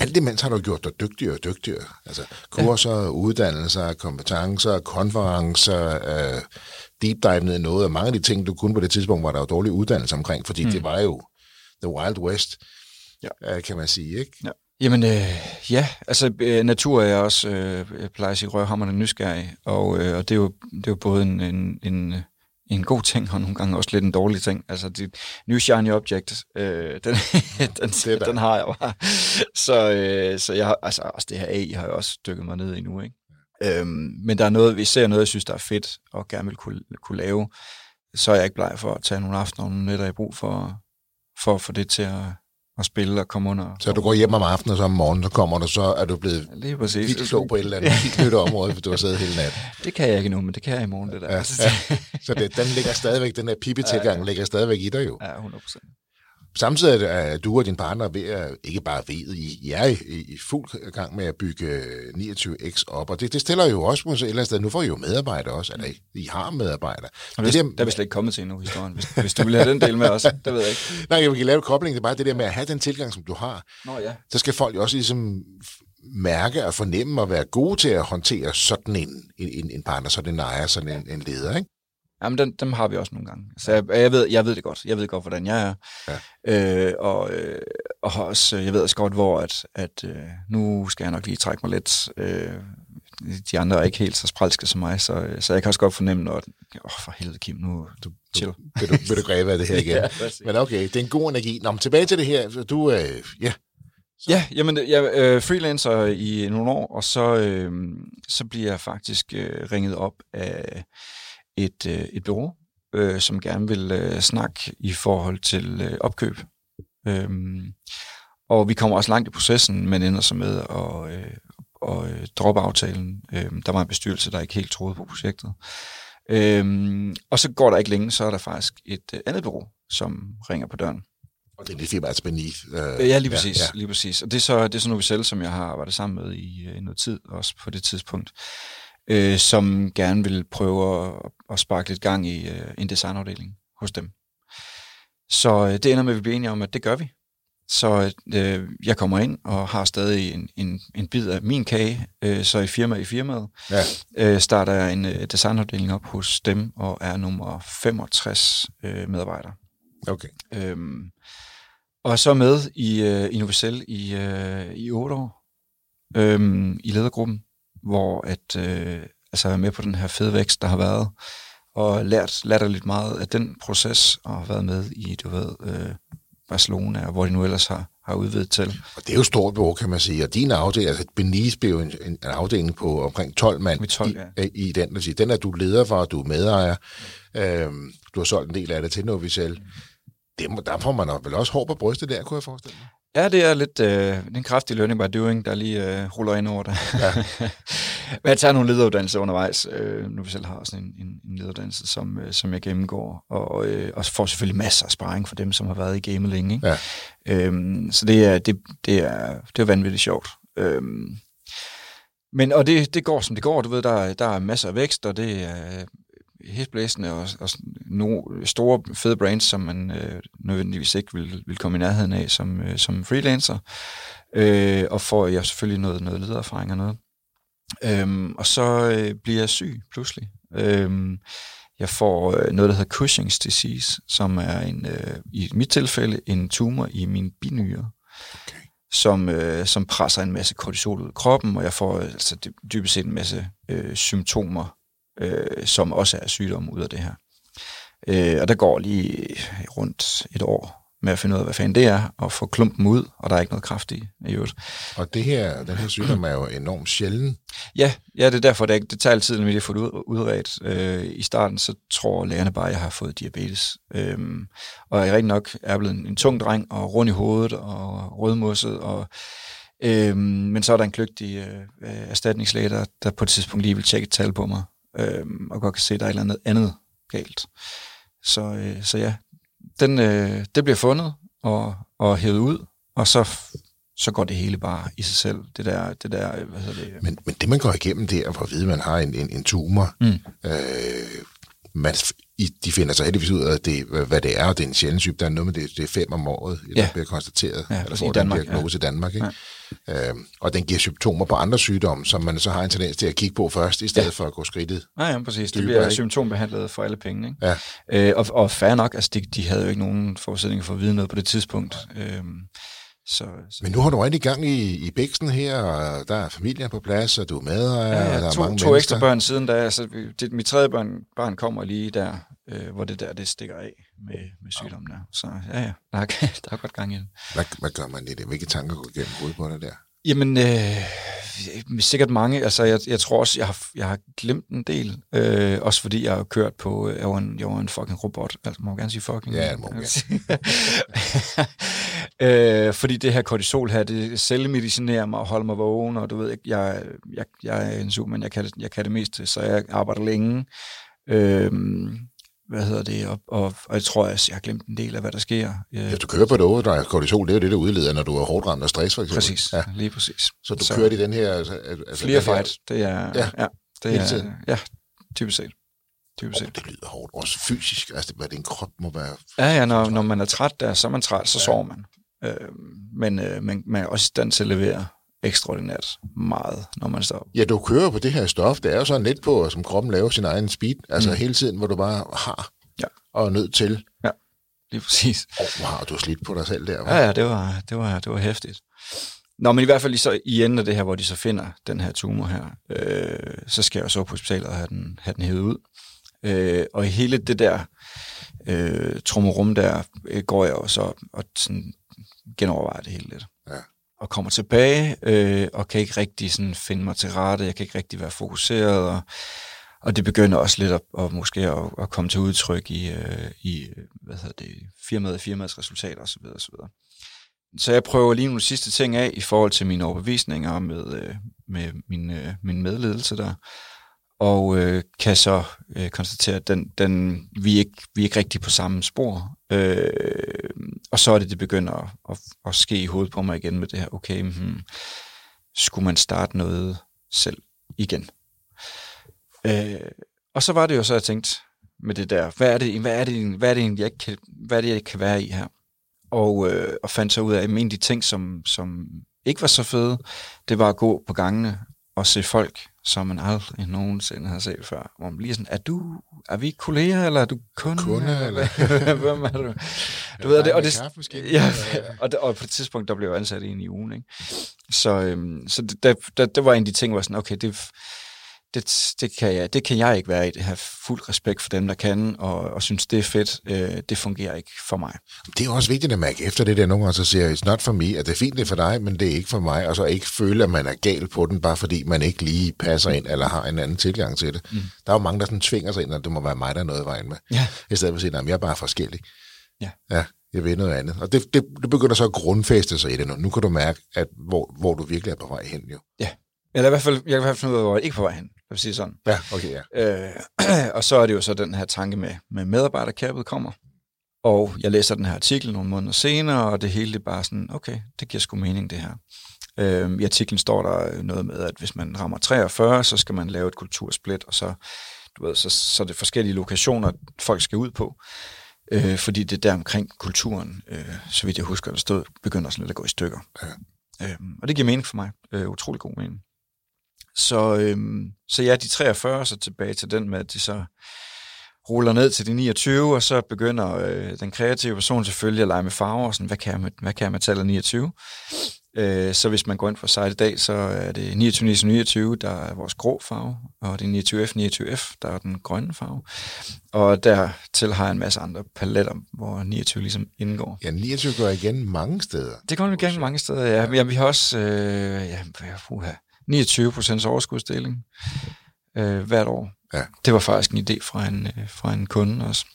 Alt imens har du gjort dig dygtigere og dygtigere. Altså kurser, ja. uddannelser, kompetencer, konferencer, øh, deep dive ned i noget, og mange af de ting, du kunne på det tidspunkt, var der jo dårlig uddannelse omkring, fordi mm. det var jo the wild west, ja. øh, kan man sige, ikke? Ja. Jamen, øh, ja, altså øh, natur er jeg også, øh, jeg plejer at sige, røvhammerne nysgerrig, og, øh, og det, er jo, det er jo både en, en, en, en god ting, og nogle gange også lidt en dårlig ting. Altså, det, new shiny object, øh, den, den, der. den har jeg bare. Så, øh, så jeg altså også det her AI har jeg også dykket mig ned i nu, ikke? Øhm, men der er noget, vi ser noget, jeg synes, der er fedt, og gerne vil kunne, kunne lave, så er jeg ikke bleg for at tage nogle aftener og nogle nætter i brug for, for at få det til at, og spille og komme under. Så du går hjem om aftenen, og så om morgenen, så kommer du, så er du blevet Lige præcis. vildt klog på et eller andet nyt område, for du har siddet hele natten. Det kan jeg ikke nu, men det kan jeg i morgen, det der. Ja, ja. Så det, den ligger stadigvæk, den der pipetilgang ligger stadigvæk i dig jo. Ja, 100 procent. Samtidig er du og din partner ved at, ikke bare ved, I, I er i, i fuld gang med at bygge 29X op, og det, det stiller jo også på et eller andet sted, nu får I jo medarbejdere også, eller I, I har medarbejdere. Og det, der, der er vi slet ikke kommet til endnu, historien. Hvis, hvis du vil have den del med også, det ved jeg ikke. Nej, jeg vil lave kobling, det er bare det der med at have den tilgang, som du har. Nå ja. Så skal folk jo også ligesom mærke og fornemme og være gode til at håndtere sådan en, en, en partner, sådan en ejer, sådan en, en leder, ikke? Jamen, dem, dem har vi også nogle gange. Så jeg, jeg, ved, jeg ved det godt. Jeg ved godt, hvordan jeg er. Ja. Øh, og, øh, og også, jeg ved også godt, hvor at, at øh, nu skal jeg nok lige trække mig lidt. Øh, de andre er ikke helt så spralske som mig, så, så jeg kan også godt fornemme, når... Åh, oh, for helvede, Kim, nu... Du, chill. Vil du, vil du græbe af det her igen? ja, men okay, det er en god energi. Nå, men tilbage til det her. Du, øh, ja, så. Ja, jamen, jeg er øh, freelancer i nogle år, og så, øh, så bliver jeg faktisk øh, ringet op af et, øh, et bureau, øh, som gerne vil øh, snakke i forhold til øh, opkøb. Øhm, og vi kommer også langt i processen, men ender så med at, øh, at øh, droppe aftalen. Øhm, der var en bestyrelse, der ikke helt troede på projektet. Øhm, og så går der ikke længe, så er der faktisk et øh, andet bureau, som ringer på døren. Og det er det firma, Beneath. Øh, ja, lige præcis, ja, ja. lige præcis. Og det er så, det er så Novicel, som jeg har arbejdet sammen med i, i noget tid, også på det tidspunkt øh, som gerne vil prøve at, at sparke lidt gang i øh, en designafdeling hos dem. Så øh, det ender med, at vi bliver enige om, at det gør vi. Så øh, jeg kommer ind og har stadig en, en, en bid af min kage, øh, så i firma i firmaet ja. øh, starter jeg en øh, designafdeling op hos dem og er nummer 65 øh, medarbejdere. Okay. Øhm, og så med i, øh, i Novicel i, øh, i otte år øh, i ledergruppen hvor at øh, altså er med på den her fede vækst, der har været, og lært, lært lidt meget af den proces, og har været med i, du ved, øh, Barcelona, og hvor de nu ellers har, har udvidet til. Og det er jo stort behov, kan man sige. Og din afdeling, altså Benice blev en, en, afdeling på omkring 12 mand 12, ja. i, i den. Altså, den er du leder for, du er medejer. Øhm, du har solgt en del af det til Novicel. Det må, der får man vel også hår på brystet der, kunne jeg forestille mig. Ja, det er lidt øh, en kraftig learning by doing, der lige øh, ruller ind over det. Ja. Men jeg tager nogle lederuddannelser undervejs, øh, nu vi selv har sådan en, en, en lederuddannelse, som, øh, som jeg gennemgår, og, øh, og får selvfølgelig masser af sparring for dem, som har været i gamet længe. Ikke? Ja. Øhm, så det er, det, det, er, det er vanvittigt sjovt. Øhm, men, og det, det går, som det går. Du ved, der, der er masser af vækst, og det er hæsblæsende og, og no, store, fede brands, som man øh, nødvendigvis ikke vil, vil komme i nærheden af som, øh, som freelancer. Øh, og får jeg selvfølgelig noget, noget ledererfaring og noget. Øhm, og så øh, bliver jeg syg pludselig. Øhm, jeg får øh, noget, der hedder Cushing's disease, som er en, øh, i mit tilfælde en tumor i min binyre, okay. som, øh, som presser en masse kortisol ud i kroppen, og jeg får altså, dybest set en masse øh, symptomer øh, som også er sygdom ud af det her. Øh, og der går lige rundt et år med at finde ud af, hvad fanden det er, og få klumpen ud, og der er ikke noget kraft i, i øvrigt. Og det her, den her sygdom er jo enormt sjælden. Ja, ja det er derfor, det, det tager altid, når vi har fået ud, udredt. Øh, I starten, så tror lægerne bare, at jeg har fået diabetes. Øh, og jeg rigtig nok er blevet en, en tung dreng, og rund i hovedet, og rødmosset, og Øhm, men så er der en kløgtig øh, erstatningslæge, der, der på et tidspunkt lige vil tjekke et tal på mig, øh, og godt kan se, at der er et eller andet andet galt. Så, øh, så ja, den, øh, det bliver fundet og, og hævet ud, og så, så går det hele bare i sig selv. Det der, det der hvad hedder det? Men, men det, man går igennem der, for at vide, at man har en, en, en tumor, mm. øh, man, i, de finder så heldigvis ud af, det, hvad det er, og det er en sjælden sygdom. Der er noget med det, det er fem om året, ja. der bliver konstateret, ja, eller får den diagnose ja. i Danmark. Ikke? Ja. Øhm, og den giver symptomer på andre sygdomme, som man så har en tendens til at kigge på først, i stedet ja. for at gå skridtet. Ja, ja præcis. Det bliver ikke? symptombehandlet for alle penge. Ikke? Ja. Øh, og, og fair nok, altså de, de havde jo ikke nogen forudsætninger for at vide noget på det tidspunkt. Øhm, så, så. Men nu har du rigtig gang i, i Bæksten her, og der er familien på plads, og du er med, og ja, ja, der er to, mange to mennesker. ekstra børn siden da. Altså, det, mit tredje barn, barn kommer lige der, øh, hvor det der det stikker af med, med sygdommen der. Så ja, ja, der er, der er godt gang i det. Hvad, hvad gør man i det? Hvilke tanker går igennem hovedet på det der? Jamen, øh, sikkert mange. Altså, jeg, jeg tror også, jeg har, jeg har glemt en del. Øh, også fordi jeg har kørt på, øh, jeg var en, jeg var en fucking robot. Altså, må man gerne sige fucking? Ja, det må man Øh, fordi det her kortisol her, det cellemedicinerer mig og holder mig vågen, og du ved, jeg, jeg, jeg er en superman, jeg kan, det, jeg kan det meste, så jeg arbejder længe. Øh, hvad hedder det, og, og, og jeg tror, at jeg har glemt en del af, hvad der sker. Ja, du kører på det over, der er kortisol, det er jo det, der udleder, når du er hårdt ramt af stress, for eksempel. Præcis, ja. lige præcis. Så du så, kører i den her... Altså, altså flere fight, det er... Ja, ja det er, ja, typisk set. Typisk set. Oh, det lyder hårdt, også fysisk, altså hvad din krop må være... Ja, ja, når, når man er træt der, så er man træt, så ja. sover man. Øh, men øh, man, man er også i stand til at levere ekstraordinært meget, når man står Ja, du kører på det her stof, det er jo sådan lidt på, som kroppen laver sin egen speed, altså mm. hele tiden, hvor du bare har ja. og er nødt til. Ja, lige præcis. Oh, wow, du har slidt på dig selv der, var? Ja, ja, det var, det var, det var hæftigt. Nå, men i hvert fald lige så i enden af det her, hvor de så finder den her tumor her, øh, så skal jeg så på hospitalet og have den, have den hævet ud. Øh, og i hele det der øh, trummerum der, øh, går jeg jo så og sådan genovervejer det hele lidt. Og kommer tilbage, øh, og kan ikke rigtig sådan finde mig til rette, jeg kan ikke rigtig være fokuseret, og, og det begynder også lidt at, at måske at, at komme til udtryk i, øh, i hvad hedder det, firmaet, firmaets resultater osv. osv. Så jeg prøver lige nogle sidste ting af i forhold til mine overbevisninger med, øh, med min, øh, min medledelse der, og øh, kan så øh, konstatere, at den, den, vi, er ikke, vi er ikke rigtig på samme spor. Øh, og så er det, det begynder at, at, at ske i hovedet på mig igen med det her, okay, hmm, skulle man starte noget selv igen? Øh, og så var det jo så, jeg tænkte med det der, hvad er det, hvad er det, hvad er det, jeg kan, hvad er det, jeg kan være i her? Og, øh, og fandt så ud af, at en af de ting, som, som ikke var så fede, det var at gå på gangene og se folk, som man aldrig nogensinde har set før. Hvor man lige sådan, er du, er vi kolleger, eller er du kunde? Kunde, eller? Hvem er du? Du ved, det, og, det, ja, og, det, og på et tidspunkt, der blev jeg ansat en i ugen, ikke? Så, øhm, så det, det, det, det, var en af de ting, hvor sådan, okay, det, det, det, kan jeg, det kan jeg ikke være i. Det har fuld respekt for dem, der kan, og, og synes, det er fedt. Øh, det fungerer ikke for mig. Det er også vigtigt at mærke efter det der. Nogle gange så siger it's not for me, at det er fint, det er for dig, men det er ikke for mig. Og så ikke føle, at man er gal på den, bare fordi man ikke lige passer ind, eller har en anden tilgang til det. Mm. Der er jo mange, der sådan tvinger sig ind, at det må være mig, der er noget i vejen med. Ja. I stedet for at sige, at jeg er bare forskellig. Ja. ja jeg vil noget andet. Og det, det, det begynder så at grundfæste sig i det nu. Nu kan du mærke, at hvor, hvor du virkelig er på vej hen jo. Ja, eller i hvert fald, jeg kan i hvert fald finde ud af, hvor jeg ikke er på vej hen vil sige sådan. Ja, okay, ja. Øh, og så er det jo så den her tanke med, med medarbejderkabet kommer. Og jeg læser den her artikel nogle måneder senere, og det hele er bare sådan, okay, det giver sgu mening det her. Øh, I artiklen står der noget med, at hvis man rammer 43, så skal man lave et kultursplit, og så, du ved, så, så er det forskellige lokationer, folk skal ud på. Øh, fordi det der omkring kulturen, øh, så vidt jeg husker, der stod, begynder sådan lidt at gå i stykker. Ja. Øh, og det giver mening for mig. Øh, utrolig god mening. Så, øhm, så ja, de 43 så tilbage til den med, at de så ruller ned til de 29, og så begynder øh, den kreative person selvfølgelig at lege med farver, sådan, hvad kan jeg med, hvad kan jeg med tallet 29? Øh, så hvis man går ind for site i dag, så er det 29, 29, 29, der er vores grå farve, og det er 29F, 29F, der er den grønne farve. Og dertil har jeg en masse andre paletter, hvor 29 ligesom indgår. Ja, 29 går igen mange steder. Det går igen mange steder, ja. ja vi har også, øh, ja, puha, 29 procents overskudsdeling øh, hvert år. Ja. Det var faktisk en idé fra en, øh, fra en kunde også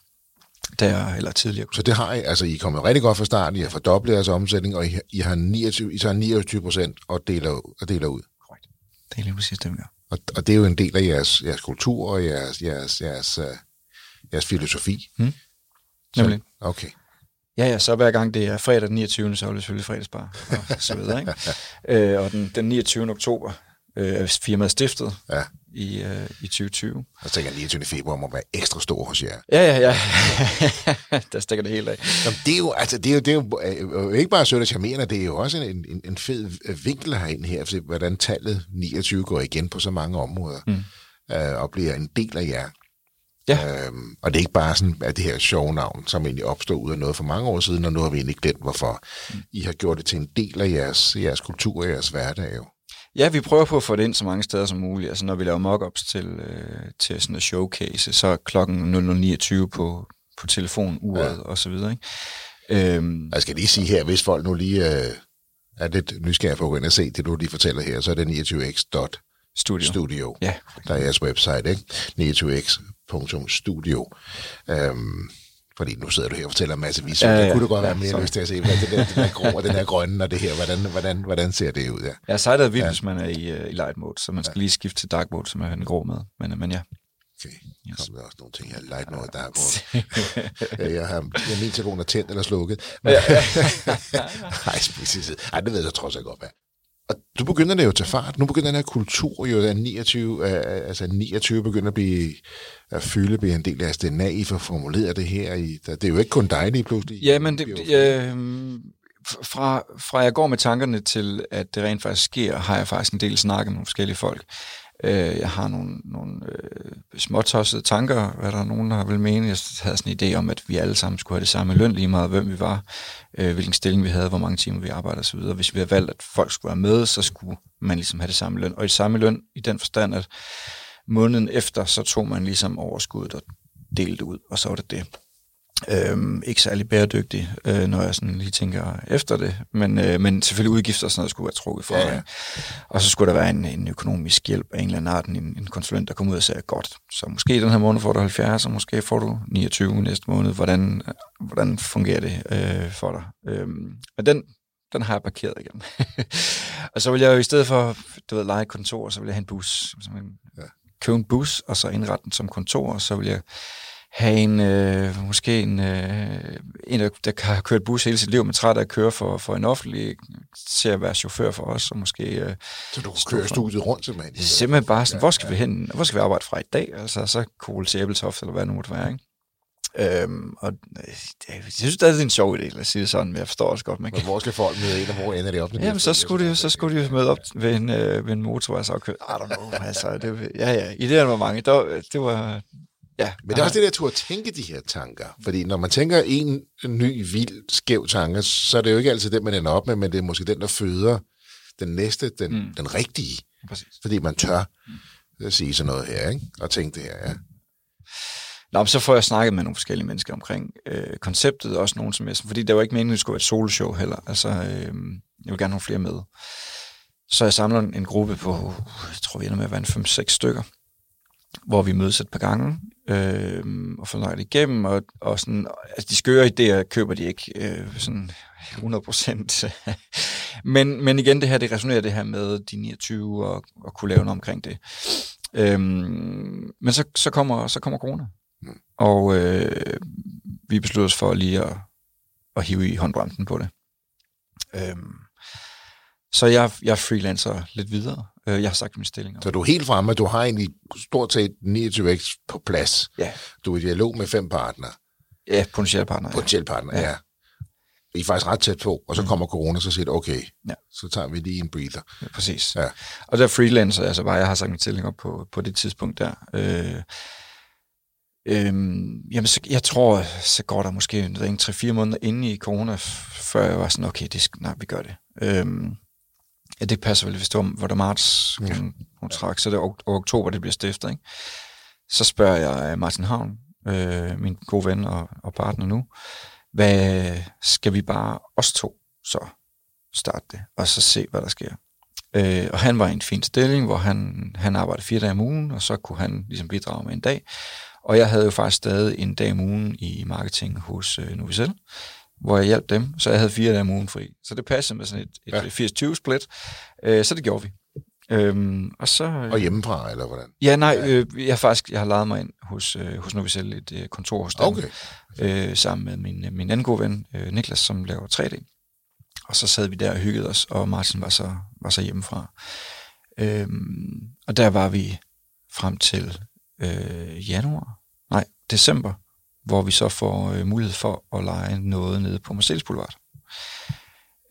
der eller tidligere. Så det har I, altså I er kommet rigtig godt fra start, I har fordoblet jeres omsætning, og I, I har 29, I tager 29 procent og deler, og deler ud. Korrekt. Det er lige præcis det, vi gør. Og, og det er jo en del af jeres, jeres kultur og jeres, jeres, jeres, uh, jeres filosofi. Hmm. Nemlig. Så, okay. Ja, ja, så hver gang det er fredag den 29. så er det selvfølgelig fredagsbar og så videre. Ikke? øh, og den, den 29. oktober øh, er firmaet stiftet ja. i, øh, i 2020. Jeg tænker, at 29. februar må være ekstra stor hos jer. Ja, ja, ja. der stikker det helt af. Jamen, det er jo, altså, det er jo, det er jo øh, ikke bare sødt og charmerende, det er jo også en, en, en fed vinkel herinde her, for hvordan tallet 29 går igen på så mange områder, mm. øh, og bliver en del af jer. Ja. Øhm, og det er ikke bare sådan, at det her sjove navn, som egentlig opstod ud af noget for mange år siden, og nu har vi egentlig glemt, hvorfor mm. I har gjort det til en del af jeres, jeres kultur og jeres hverdag jo. Ja, vi prøver på at få det ind så mange steder som muligt. Altså når vi laver mockups til, øh, til sådan en showcase, så er klokken 00.29 på, på telefonuret ja. og så videre. Ikke? Øhm, jeg skal lige sige her, hvis folk nu lige øh, er lidt nysgerrige på at gå ind og se det, du lige fortæller her, så er det 29x. Studio. Studio. Ja. Der er jeres website, ikke? 29x Studio. Øhm, Fordi nu sidder du her og fortæller en masse visuelt. Ja, Ja, ja. ja, kunne du godt være Ja, mere sorry. lyst til at se, hvad det der, den der grå og den her grønne og det her, hvordan, hvordan, hvordan ser det ud? Ja. Jeg sejler vildt, hvis man er i, uh, i light mode, så man skal lige skifte til dark mode, som er den grå med. Men, uh, men ja. Okay, yes. kom der også nogle ting her. Light mode, der er grå. ja, jeg har jeg min telefon er tændt eller slukket. Men, Nej, præcis. Ej, det ved jeg trods alt godt, hvad. Og du begynder det jo til fart. Nu begynder den her kultur jo, at 29, øh, altså 29 begynder at blive at fylde, blive en del af DNA, I får formuleret det her. I, det er jo ikke kun dig lige pludselig. Ja, men det, det, øh, fra, fra jeg går med tankerne til, at det rent faktisk sker, har jeg faktisk en del snak med nogle forskellige folk. Øh, jeg har nogle, nogle øh, småtossede tanker, hvad der er nogen, der vil mene. Jeg havde sådan en idé om, at vi alle sammen skulle have det samme løn, lige meget hvem vi var, øh, hvilken stilling vi havde, hvor mange timer vi arbejdede osv. Hvis vi havde valgt, at folk skulle være med, så skulle man ligesom have det samme løn. Og i samme løn i den forstand, at måneden efter, så tog man ligesom overskuddet og delte ud, og så var det det. Øhm, ikke særlig bæredygtig, øh, når jeg sådan lige tænker efter det, men, øh, men selvfølgelig udgifter og sådan noget skulle være trukket fra. Ja, ja. Og så skulle der være en, en økonomisk hjælp af en eller anden art, en, en konsulent, der kom ud og sagde, godt, så måske den her måned får du 70, og måske får du 29 næste måned. Hvordan, hvordan fungerer det øh, for dig? Øhm, men den, den har jeg parkeret igen. og så vil jeg jo i stedet for, du ved, lege et kontor, så vil jeg have en bus. Simpelthen Ja. købe en bus, og så indrette den som kontor, og så vil jeg have en, øh, måske en, øh, en der, der har kørt bus hele sit liv, men træt af at køre for, for en offentlig, til at være chauffør for os, og måske øh, Så du kører studiet rundt simpelthen. simpelthen bare sådan, hvor skal vi hen, hvor skal vi arbejde fra i dag? Altså, så kole til Æbeltoft, eller hvad det nu måtte være, ikke? Øhm, og øh, det- jeg synes, det er en sjov idé, lad os sige det sådan, men jeg forstår også godt, man Men kan... hvor skal folk møde ind, og hvor ender det op? Jamen, det? så skulle de så skulle de jo møde op ved en, øh, ved en motorvej, så køre. I don't know, altså, det, ja, ja, idéerne var mange. Det var, det var ja. Men det er også det der, at tænke de her tanker. Fordi når man tænker en ny, vild, skæv tanke, så er det jo ikke altid den, man ender op med, men det er måske den, der føder den næste, den, mm. den rigtige. Præcis. Fordi man tør at sige sådan noget her, ikke? Og tænke det her, ja. Nå, så får jeg snakket med nogle forskellige mennesker omkring øh, konceptet, også nogen som jeg, fordi det var ikke meningen, at det skulle være et soloshow heller. Altså, øh, jeg vil gerne have flere med. Så jeg samler en, en gruppe på, jeg tror vi ender med at være en 5-6 stykker, hvor vi mødes et par gange øh, og får snakket igennem, og, og sådan, altså de skøre idéer køber de ikke øh, sådan 100 procent. men, men igen, det her, det resonerer det her med de 29 og, og kunne lave noget omkring det. Øhm, men så, så, kommer, så kommer corona. Og øh, vi besluttede os for lige at, at hive i håndbremsen på det. Øhm, så jeg, jeg freelancer lidt videre. Øh, jeg har sagt min stilling. Så du er helt fremme, du har egentlig stort set 29x på plads. Ja, Du er i dialog med fem partnere, ja potentielle partner. Ja. potentielle partnere, ja. Ja. ja. I er faktisk ret tæt på, og så kommer corona, så siger du, okay, Ja. så tager vi lige en breather. Ja, præcis. Ja. Og der freelancer, altså bare, jeg har sagt min stilling op på, på det tidspunkt der. Øh, øhm, jamen, så, jeg tror, så går der måske en, en 3-4 måneder inde i corona, før jeg var sådan, okay, det skal, nej, vi gør det. Øhm, ja, det passer vel, hvis det var, var det marts, hun, hun trak, så det er ok- oktober, det bliver stiftet, ikke? Så spørger jeg øh, Martin Havn, øh, min gode ven og, og partner nu, hvad skal vi bare os to så starte det, og så se, hvad der sker. Øh, og han var i en fin stilling, hvor han, han arbejdede fire dage om ugen, og så kunne han ligesom bidrage med en dag. Og jeg havde jo faktisk stadig en dag om ugen i marketing hos øh, Novicel, hvor jeg hjalp dem, så jeg havde fire dage om ugen fri. Så det passede med sådan et, et Ja. 80-20 split, øh, så det gjorde vi. Øhm, og så... Øh, Og hjemmefra, eller hvordan? Ja, nej, øh, jeg har faktisk jeg har lejet mig ind hos, øh, hos Novicel, et øh, kontor hos dem, Okay. øh, sammen med min, øh, min anden gode ven, øh, Niklas, som laver 3D. Og så sad vi der og hyggede os, og Martin var så, var så hjemmefra. Øhm, og der var vi frem til øh, januar, nej, december, hvor vi så får øh, mulighed for at lege noget nede på Marcellus Boulevard.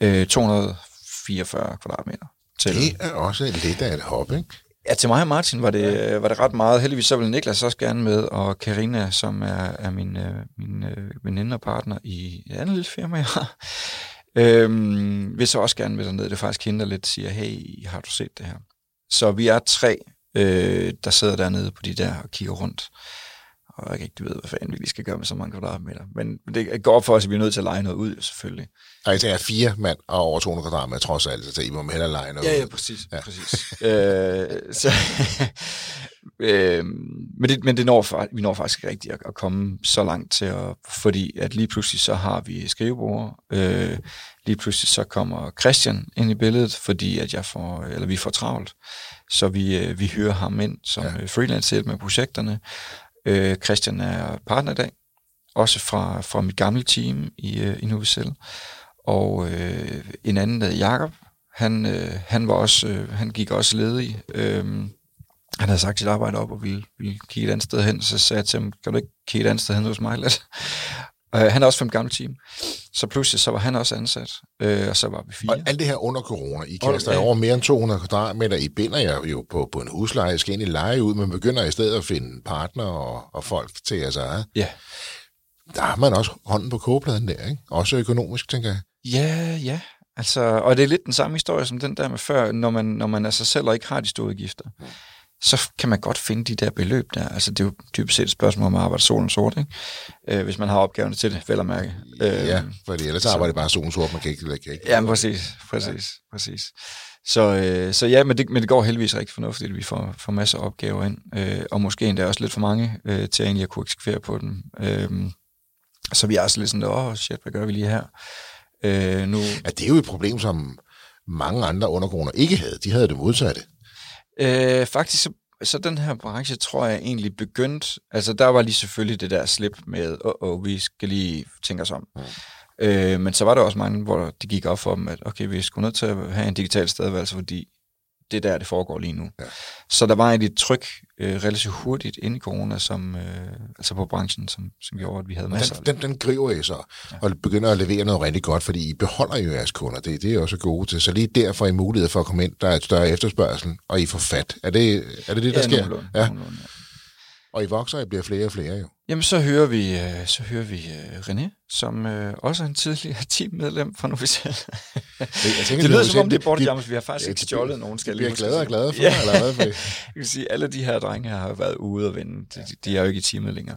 Øh, 244 kvadratmeter. Til, Det er også lidt af et hop, ikke? Ja, til mig og Martin var det, ja. var det ret meget. Heldigvis så vil Niklas også gerne med, og Karina, som er, er min, øh, min øh, veninde og partner i et andet lille firma, jeg har, øhm, vil så også gerne med derned. Det er faktisk hende, der lidt siger, hey, har du set det her? Så vi er tre, øh, der sidder dernede på de der og kigger rundt. Og jeg ikke ved, hvad fanden vi lige skal gøre med så mange kvadratmeter. Men det går op for os, at vi er nødt til at lege noget ud, selvfølgelig. Og det er fire mand og over 200 kvadratmeter, trods alt, så I må hellere lege noget Ja, ja, præcis. Ja. præcis. øh, så, øh, men det, men det når, vi når faktisk rigtigt at, at komme så langt til, at, fordi at lige pludselig så har vi skrivebord, øh, lige pludselig så kommer Christian ind i billedet, fordi at jeg får, eller vi får travlt, så vi, øh, vi hyrer ham ind som ja. freelance hjælp med projekterne. Øh, Christian er partner i dag, også fra, fra mit gamle team i, øh, i Novicel. Og øh, en anden, der Jakob, han, øh, han, var også, øh, han gik også ledig. Øh, han havde sagt sit arbejde op og ville, ville kigge et andet sted hen, så sagde jeg til ham, kan du ikke kigge et andet sted hen hos mig lidt? Uh, han er også fra mit gamle team. Så pludselig så var han også ansat, uh, og så var vi fire. Og alt det her under corona, I kaster ja. over mere end 200 kvadratmeter, I binder jer jo på, på en husleje, I skal ind i leje ud, men begynder i stedet at finde partner og, og folk til jeres eget. Ja. Der har man også hånden på kogepladen der, ikke? Også økonomisk, tænker jeg. Ja, ja. Altså, og det er lidt den samme historie som den der med før, når man, når man af sig selv og ikke har de store udgifter. Så kan man godt finde de der beløb der. Altså, det er jo typisk set et spørgsmål om at arbejde solen sort, ikke? Øh, hvis man har opgaverne til det, vel at mærke. Øh, ja, fordi ellers så- arbejder det bare solen sort, man kan ikke... Kan ikke Ja, præcis, præcis, ja. præcis. Så, øh, så ja, men det, men det går heldigvis rigtig fornuftigt, at vi får, får masser af opgaver ind, øh, og måske endda også lidt for mange øh, til egentlig at kunne eksekvere på dem. Øh, så vi er også lidt sådan, åh oh, shit, hvad gør vi lige her? Øh, nu, Ja, det er jo et problem, som mange andre under corona ikke havde. De havde det modsatte. Øh, faktisk, så, så den her branche, tror jeg egentlig begyndt, altså der var lige selvfølgelig det der slip med, åh, oh, oh, vi skal lige tænke os om. Mm. Øh, men så var der også mange, hvor det gik op for dem, at okay, vi skulle nødt til at have en digital stedværelse, fordi det er der, det foregår lige nu. Ja. Så der var et tryk øh, relativt hurtigt ind i corona, som, øh, altså på branchen, som, som gjorde, at vi havde masser Den, den, den griber I så, ja. og begynder at levere noget rigtig godt, fordi I beholder jo jeres kunder. Det, det er også gode til. Så lige derfor er I mulighed for at komme ind. Der er et større efterspørgsel, og I får fat. Er det er det, det der ja, sker? nogenlunde, Ja. nogenlunde, ja. Og I vokser, og I bliver flere og flere jo. Jamen, så hører vi, øh, så hører vi øh, René, som øh, også er en tidligere teammedlem fra Novicel. Jeg tænker, det lyder er som om det er Borte Jammers, vi har faktisk ikke stjålet nogen, skal jeg lige huske gladere og gladere for, Ja. eller hvad? Jeg kan sige, alle de her drenge her har været ude og vinde. De, de, er jo ikke i teamet længere.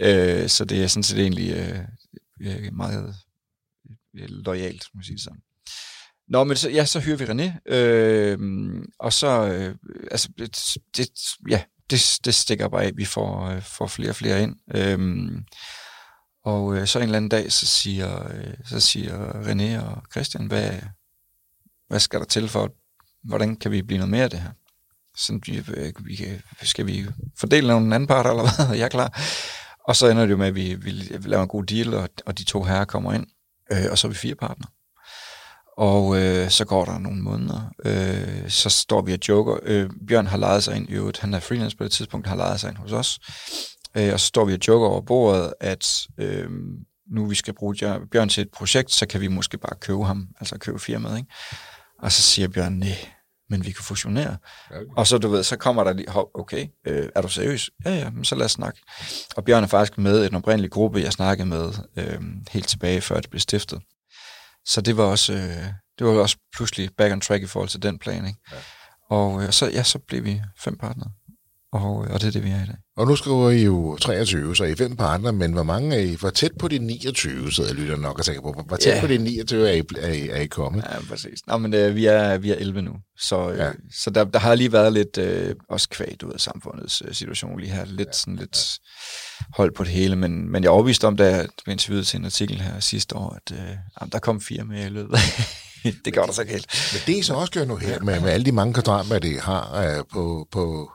Øh, så det er sådan set egentlig øh, meget lojalt, må man sige sådan. Nå, men så, ja, så hører vi René, øh, og så, øh, altså, det, det, ja, det, det stikker bare af, vi får, øh, får flere og flere ind. Øhm, og øh, så en eller anden dag, så siger, øh, så siger René og Christian, hvad, hvad skal der til for, hvordan kan vi blive noget mere af det her? Sådan, vi, øh, vi, kan- skal vi fordele nogle anden part, eller hvad? Jeg er klar. Og så ender det jo med, at vi, vi laver en god deal, og, og de to herrer kommer ind, øh, og så er vi fire partner. Og øh, så går der nogle måneder, øh, så står vi og joker. Øh, Bjørn har lejet sig ind i øvrigt, han er freelance på det tidspunkt, har lejet sig ind hos os. Øh, og så står vi og joker over bordet, at øh, nu vi skal bruge Bjørn- til et projekt, så kan vi måske bare købe ham, altså købe firmaet. Ikke? Og så siger Bjørn, nej, men vi kan fusionere. Okay. Og så, du ved, så kommer der lige, okay, øh, er du seriøs? Ja, ja, men så lad os snakke. Og Bjørn er faktisk med i den oprindelige gruppe, jeg snakkede med øh, helt tilbage, før det blev stiftet. Så det var også, øh, det var også pludselig back on track i forhold til den plan, ikke? Ja. Og øh, så, ja, så blev vi fem partnere. Og, øh, og det er det, vi er i dag. Og nu skriver I jo 23, så I er fem partner, men hvor mange er I? Hvor tæt på de 29, sidder jeg lytter nok og tænker på. Hvor- tæt Ja. på de 29 er I, er I, er I kommet? Ja, præcis. Nå, men øh, vi, er, vi er 11 nu, så, øh, Ja. ja. så der, der har lige været lidt øh, også kvægt ud af samfundets øh, situation lige her. Lidt, ja. sådan lidt hold på det hele, men, men jeg er overbevist om, da jeg blev interviewet til en artikel her sidste år, at øh, jamen, der kom fire med i løbet. det gør der så ikke helt. Men det er så også gør nu her, med, med alle de mange kvadratmeter, det har uh, på, på,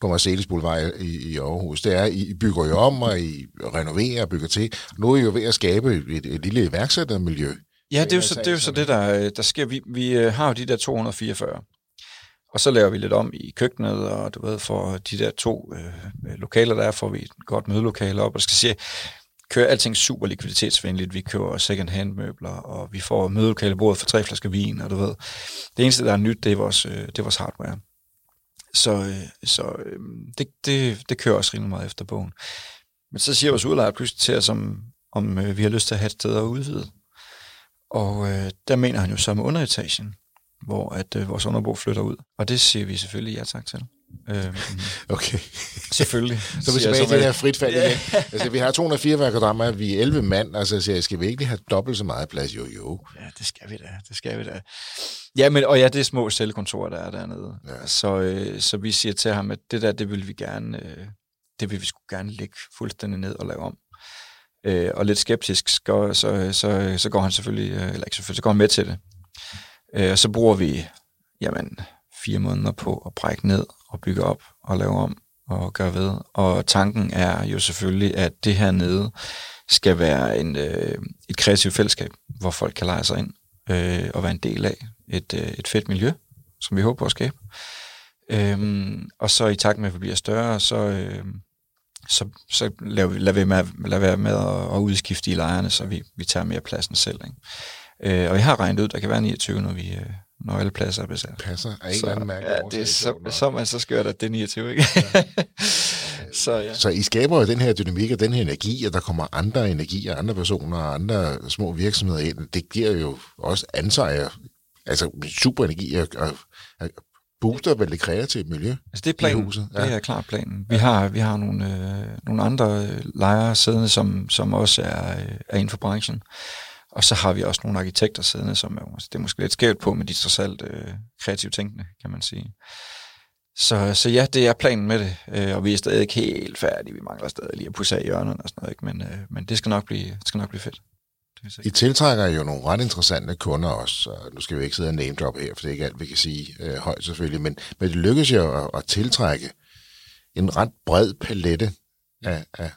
på Marcellus Boulevard i, i Aarhus, det er, I I bygger jo om, og I renoverer og bygger til. Nu er I jo ved at skabe et, et lille iværksættermiljø. Ja, det er jo er så, sagen det, er jo så det, der, øh, der sker. Vi, vi øh, har jo de der 244, og så laver vi lidt om i køkkenet, og du ved, for de der to øh, lokaler, der er, får vi et godt mødelokale op, og skal se, kører alting super likviditetsvenligt. Vi køber second hand møbler, og vi får mødelokale bordet for tre flasker vin, og du ved. Det eneste, der er nyt, det er vores, øh, det er vores hardware. Så, øh, så øh, det, det, det kører også rimelig meget efter bogen. Men så siger vores udlejer pludselig til os, om, om øh, vi har lyst til at have et sted at udvide. Og øh, der mener han jo så med underetagen, hvor at øh, vores underbo flytter ud. Og det siger vi selvfølgelig ja tak til. Øh, Okay. selvfølgelig. Så vi siger tilbage til det her frit fald igen. Altså, vi har 204 kvadratmeter, vi er 11 mand, altså jeg, skal vi ikke have dobbelt så meget plads? Jo, jo. Ja, det skal vi da, det skal vi da. Ja, men, og ja, det er små cellekontorer, der er dernede. Ja. Så, øh, så vi siger til ham, at det der, det vil vi gerne, øh, det vil vi sgu gerne lægge fuldstændig ned og lave om. Øh, og lidt skeptisk, så, så, så, så går han selvfølgelig, øh, eller ikke selvfølgelig, så går han med til det. Øh, og så bruger vi, jamen, fire måneder på at brække ned og bygge op og lave om og gøre ved. Og tanken er jo selvfølgelig, at det her nede skal være en, øh, et kreativt fællesskab, hvor folk kan lege sig ind øh, og være en del af et, øh, et fedt miljø, som vi håber at skabe. Øhm, og så i takt med, at vi bliver større, så, øh, så, så lader vi, lader vi med, lader være med at, at udskifte i lejrene, så vi, vi tager mere pladsen selv. Ikke? Øh, og vi har regnet ud, der kan være 29, når, vi, øh, når alle pladser er besat. Passer af en Så, anden mærke. ja, det er så, så, man så skørt, at det er 29, ikke? så ja. Så I skaber jo den her dynamik og den her energi, og der kommer andre energier, andre personer og andre små virksomheder ind. Det giver jo også ansvar, altså super energi og, og, og booster vel det kreative miljø. Altså det er planen. I huset, Ja. ja. Det er klart planen. Vi har, vi har nogle, øh, nogle andre øh, lejere siddende, som, som også er, øh, er inden for branchen. Og så har vi også nogle arkitekter siddende, som er, altså, det er måske lidt skævt på, men de er trods alt øh, kreativt tænkende, kan man sige. Så, så ja, det er planen med det, øh, og vi er stadig ikke helt færdige. Vi mangler stadig lige at pusse af hjørnerne og sådan noget, ikke? Men, øh, men det skal nok blive, det skal nok blive fedt. Det I tiltrækker jo nogle ret interessante kunder også, og nu skal vi ikke sidde og name drop her, for det er ikke alt, vi kan sige øh, højt selvfølgelig, men, men det lykkes jo at, at tiltrække en ret bred palette af, af,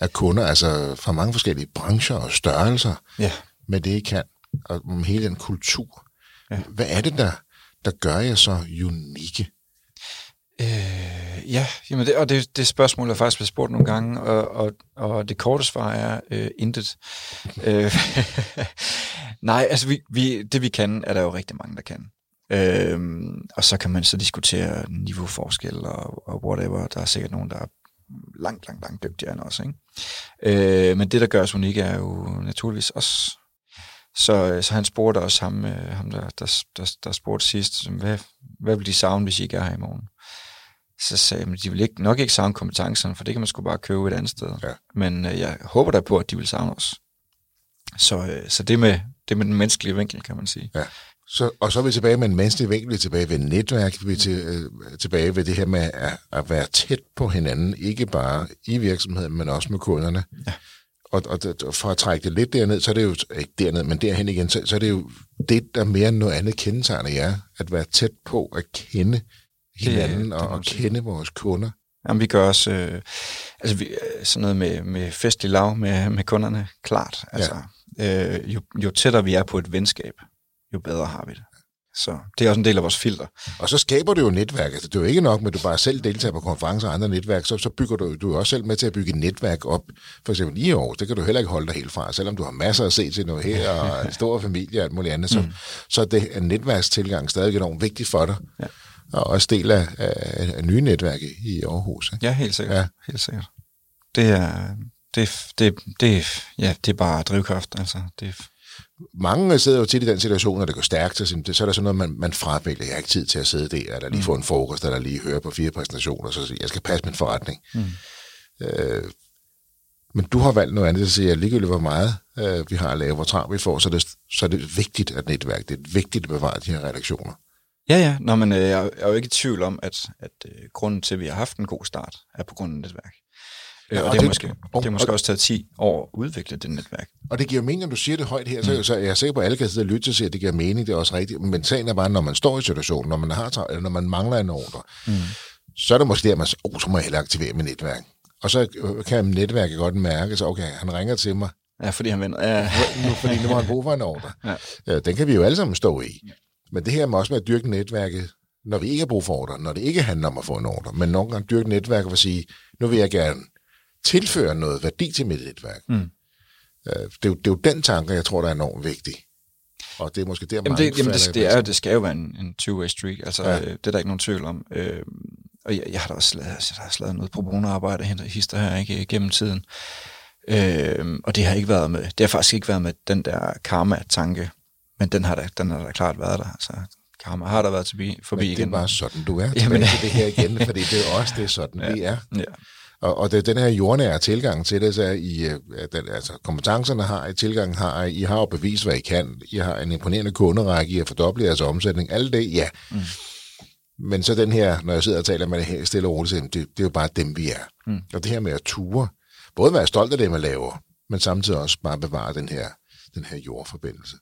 af kunder, altså fra mange forskellige brancher og størrelser, Ja. med det, I kan, og om hele den kultur. Ja. Hvad er det, der, der gør jer så unikke? Øh, ja, jamen det, og det, det spørgsmål er faktisk blevet spurgt nogle gange, og, og, og det korte svar er øh, intet. øh, nej, altså vi, vi, det vi kan, er der jo rigtig mange, der kan. Øh, og så kan man så diskutere niveauforskel og, og whatever. Der er sikkert nogen, der er langt, langt, langt dygtigere end os. Ikke? Øh, men det, der gør os unikke, er jo naturligvis os. Så, så han spurgte også ham, øh, ham der, der, der, der spurgte sidst, hvad, hvad vil de savne, hvis I ikke er her i morgen? Så sagde jeg, at de vil ikke, nok ikke savne kompetencerne, for det kan man sgu bare købe et andet sted. Ja. Men øh, jeg håber da på, at de vil savne os. Så, øh, så det, med, det med den menneskelige vinkel, kan man sige. Ja. Så, og så er vi tilbage med en menneskelig vinkel, vi er tilbage ved netværk, vi er til, øh, tilbage ved det her med at, at være tæt på hinanden, ikke bare i virksomheden, men også med kunderne. Ja. Og, og, det- og for at trække det lidt derned, så er det jo, ikke derned, men derhen igen, så, så er det jo det, der mere end noget andet kendetegner jer, at være tæt på at kende hinanden det og, man og sige. kende vores kunder. Jamen, vi gør også øh, altså, vi, øh, sådan noget med, med festlig lav med, med kunderne, klart. Altså, ja. øh, jo, jo tættere vi er på et venskab, jo bedre har vi det. Så det er også en del af vores filter. Og så skaber du jo netværk. Altså, det er jo ikke nok med, at du bare selv deltager på konferencer og andre netværk. Så, så bygger du, du er også selv med til at bygge et netværk op. For eksempel i år, det kan du heller ikke holde dig helt fra. Selvom du har masser at se til noget her, og en stor familie og alt muligt andet, så, mm. så det er netværkstilgang stadig enormt vigtigt for dig. Ja. Og også del af, af, af nye netværk i- Aarhus. Ikke? Ja, helt sikkert. Ja. Ja. Helt sikkert. Det er, det, det, det, ja, det er bare drivkraft. Altså, det, Mange sidder jo tit i den situation, når det går stærkt, de, så er der sådan noget, man, man fravælger. Jeg har ikke tid til at sidde der, eller lige mm. få en frokost, eller lige høre på fire præsentationer, så jeg skal passe min forretning. Mm. Øh, men du har valgt noget andet, så siger jeg, ligegyldigt hvor meget øh, vi har at lave, hvor travlt vi får, så er, det, så er det vigtigt at netværk. Det er vigtigt at bevare de her redaktioner. ja, ja. Nå, men øh, jeg er jo ikke i tvivl om, at, at øh, grunden til, at vi har haft en god start, er på grund af netværk. Ja, og og, det, det- måske, og- det har måske og- også taget 10 år at udvikle det netværk. Og det giver mening, når du siger det højt her, så, så er jeg sikker på, at alle kan sidde og lytte til sig, at det giver mening, det er også rigtigt. Men sagen er bare, når man står i situationen, når man, har, eller når man mangler en ordre, mm. så er det måske der, man siger, oh, så må jeg hellere aktivere mit netværk. Og så øh, kan netværket godt mærke, så okay, han ringer til mig, Ja, fordi han vender. Ja, nu, fordi nu har han brug for en ordre. Ja. Den kan vi jo alle sammen stå i. Men det her med også med at dyrke netværket, når vi ikke har brug for ordre, når det ikke handler om at få en ordre, men nogle gange dyrke netværket for at sige, nu vil jeg gerne tilføre noget værdi til mit netværk. Mm. Øh, Det, er jo, det er jo den tanke, jeg tror, der er enormt vigtig. Og det er måske der, Jamen, mange det, jamen det, det, er, det skal jo være en, en two-way street. Altså, Ja. øh, det er der ikke nogen tvivl om. Øh, og jeg, jeg har da også lavet, altså, jeg har lavet noget pro bono-arbejde hen hister her ikke, gennem tiden. Øh, og det har ikke været med, det har faktisk ikke været med den der karma-tanke, men den har da, den har da klart været der. Altså, Har, har der været forbi, forbi Men det er igen. bare sådan, du er. Jamen- Jamen, til det her igen, fordi det er også det er sådan, ja. vi er. Ja. Og, og det er den her jordnære tilgang til det, så er I, øh, den, altså kompetencerne har I, tilgangen har I, I har jo bevist, hvad I kan, I har en imponerende kunderække, I har fordoblet jeres omsætning, alt det, ja. Mm. Men så den her, når jeg sidder og taler med det her stille og roligt, det, det er jo bare dem, vi er. Mm. Og det her med at ture, både være stolt af det, man laver, men samtidig også bare bevare den her, den her jordforbindelse.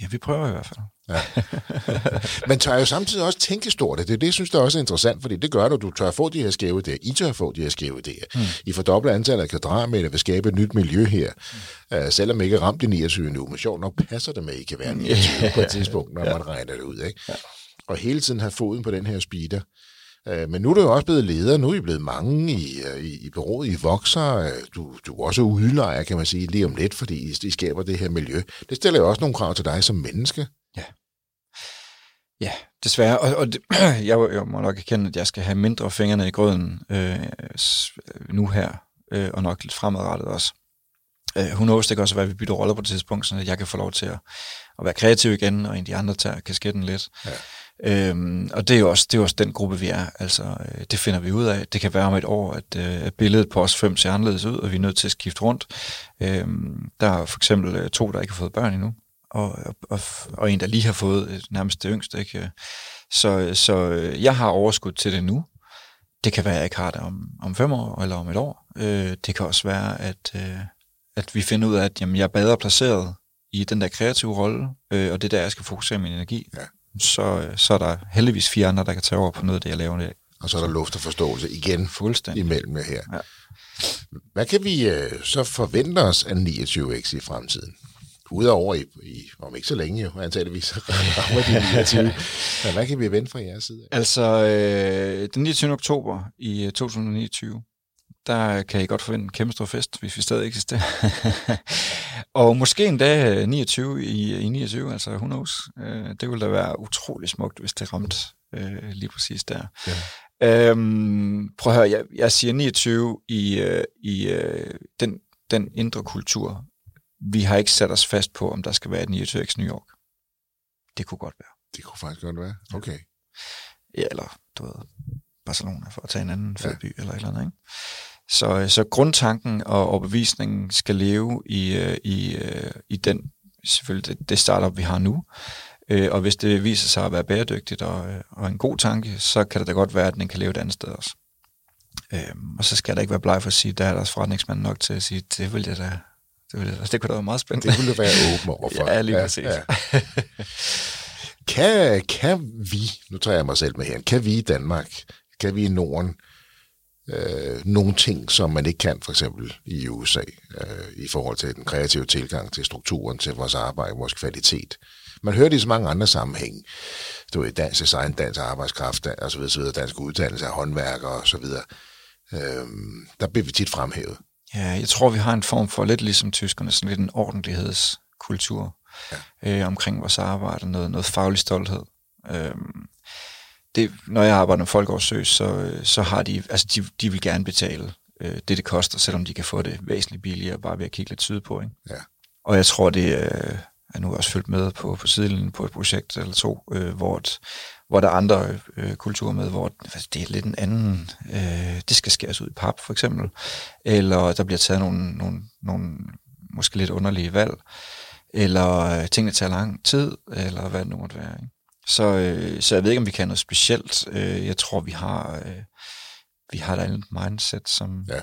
Ja, vi prøver i hvert fald. Men tør jo samtidig også tænke stort. Det er det, jeg synes, der også er interessant, fordi det gør du. Du tør få de her skæve idéer. I tør få de her skæve idéer. Mm. I fordobler antallet af kvadratmeter vil skabe et nyt miljø her. Mm. Uh, selvom I ikke ramt i 29 nu, men sjovt nok passer det med, at I kan være 29 på et tidspunkt, når man regner det ud. Ikke? Og hele tiden have foden på den her speeder. Uh, men nu er du jo også blevet leder. Nu er I blevet mange i, uh, i, i bureauet. I vokser. Uh, du, du er også udlejer, kan man sige, lige om lidt, fordi I, I skaber det her miljø. Det stiller jo også nogle krav til dig som menneske. Ja, desværre. Og, og det, jeg, jeg må nok erkende, at jeg skal have mindre fingrene i grøden øh, nu her, øh, og nok lidt fremadrettet også. Øh, who knows, det kan også være, at vi bytter roller på det tidspunkt, så jeg kan få lov til at, at være kreativ igen, og en af de andre tager kasketten lidt. Ja. Øhm, og det er, jo også, det er jo også den gruppe, vi er. Altså, øh, det finder vi ud af. Det kan være om et år, at, øh, at billedet på os fem ser anderledes ud, og vi er nødt til at skifte rundt. Øhm, der er for eksempel øh, to, der ikke har fået børn endnu, og, og, og, og en, der lige har fået øh, nærmest det yngste. Ikke? Så, øh, så øh, jeg har overskud til det nu. Det kan være, at jeg ikke har det om, om fem år eller om et år. Øh, det kan også være, at, øh, at vi finder ud af, at jamen, jeg er bedre placeret i den der kreative rolle, øh, og det er der, jeg skal fokusere min energi. Ja. Så, øh, så er der heldigvis fire andre, der kan tage over på noget af det, jeg laver i dag. Og så er der luft og forståelse igen Fuldstændig. imellem jer her. Ja. Hvad kan vi øh, så forvente os af 29X i fremtiden? Udover i, i om ikke så længe jo, antageligvis rammer de 29. Men hvad kan vi vente fra jeres side? Altså, øh, den 29. oktober i øh, 2029, der kan I godt forvente en kæmpe stor fest, hvis vi stadig eksisterer. og måske endda øh, 29 i, i 29, altså who knows. Øh, det ville da være utrolig smukt, hvis det ramte øh, lige præcis der. Ja. Øhm, prøv at høre, jeg, jeg siger 29 i, øh, i øh, den, den indre kultur. Vi har ikke sat os fast på, om der skal være et 29x New York. Det kunne godt være. Det kunne faktisk godt være. Okay. Ja, eller du ved, Barcelona for at tage en anden fed by eller et eller andet, ikke? Så, så grundtanken og overbevisningen skal leve i, øh, i, øh, i den, selvfølgelig det, det startup, vi har nu. Øh, Og hvis det viser sig at være bæredygtigt og, øh, og en god tanke, så kan det da godt være, at den kan leve et andet sted også. Øhm, Og så skal der ikke være bleg for at sige, der er deres forretningsmand nok til at sige, det vil jeg da, det, vil jeg da, det kunne da være meget spændende. Det ville du være åben over for. Ja, lige præcis. Kan, kan vi, nu tager jeg mig selv med her, kan vi i Danmark, kan vi i Norden, øh, nogle ting, som man ikke kan for eksempel i USA, øh, i forhold til den kreative tilgang til strukturen, til vores arbejde, vores kvalitet. Man hører det i så mange andre sammenhænge. Du ved, dansk design, dansk arbejdskraft, og så videre, så videre, dansk uddannelse af håndværkere og så videre. Øh, der bliver vi tit fremhævet. Ja, jeg tror, vi har en form for, lidt ligesom tyskerne, sådan lidt en ordentlighedskultur ja. øh, omkring vores arbejde, noget, noget faglig stolthed. Øhm, det, når jeg arbejder med folk så, så har de, altså de, de vil gerne betale øh, det, det koster, selvom de kan få det væsentligt billigere, bare ved at kigge lidt syd på. Ikke? Ja. Og jeg tror, det øh, er nu også følt med på, på sidelinjen på et projekt eller to, øh, hvor, et, hvor der er andre øh, kulturer med, hvor altså, det er lidt en anden, øh, det skal skæres ud i pap for eksempel, eller der bliver taget nogle, nogle, nogle måske lidt underlige valg, eller øh, tingene tager lang tid, eller hvad det nu måtte være. Ikke? Så, øh, så jeg ved ikke, om vi kan noget specielt. Øh, jeg tror, vi har, øh, vi har et andet mindset, som, Ja.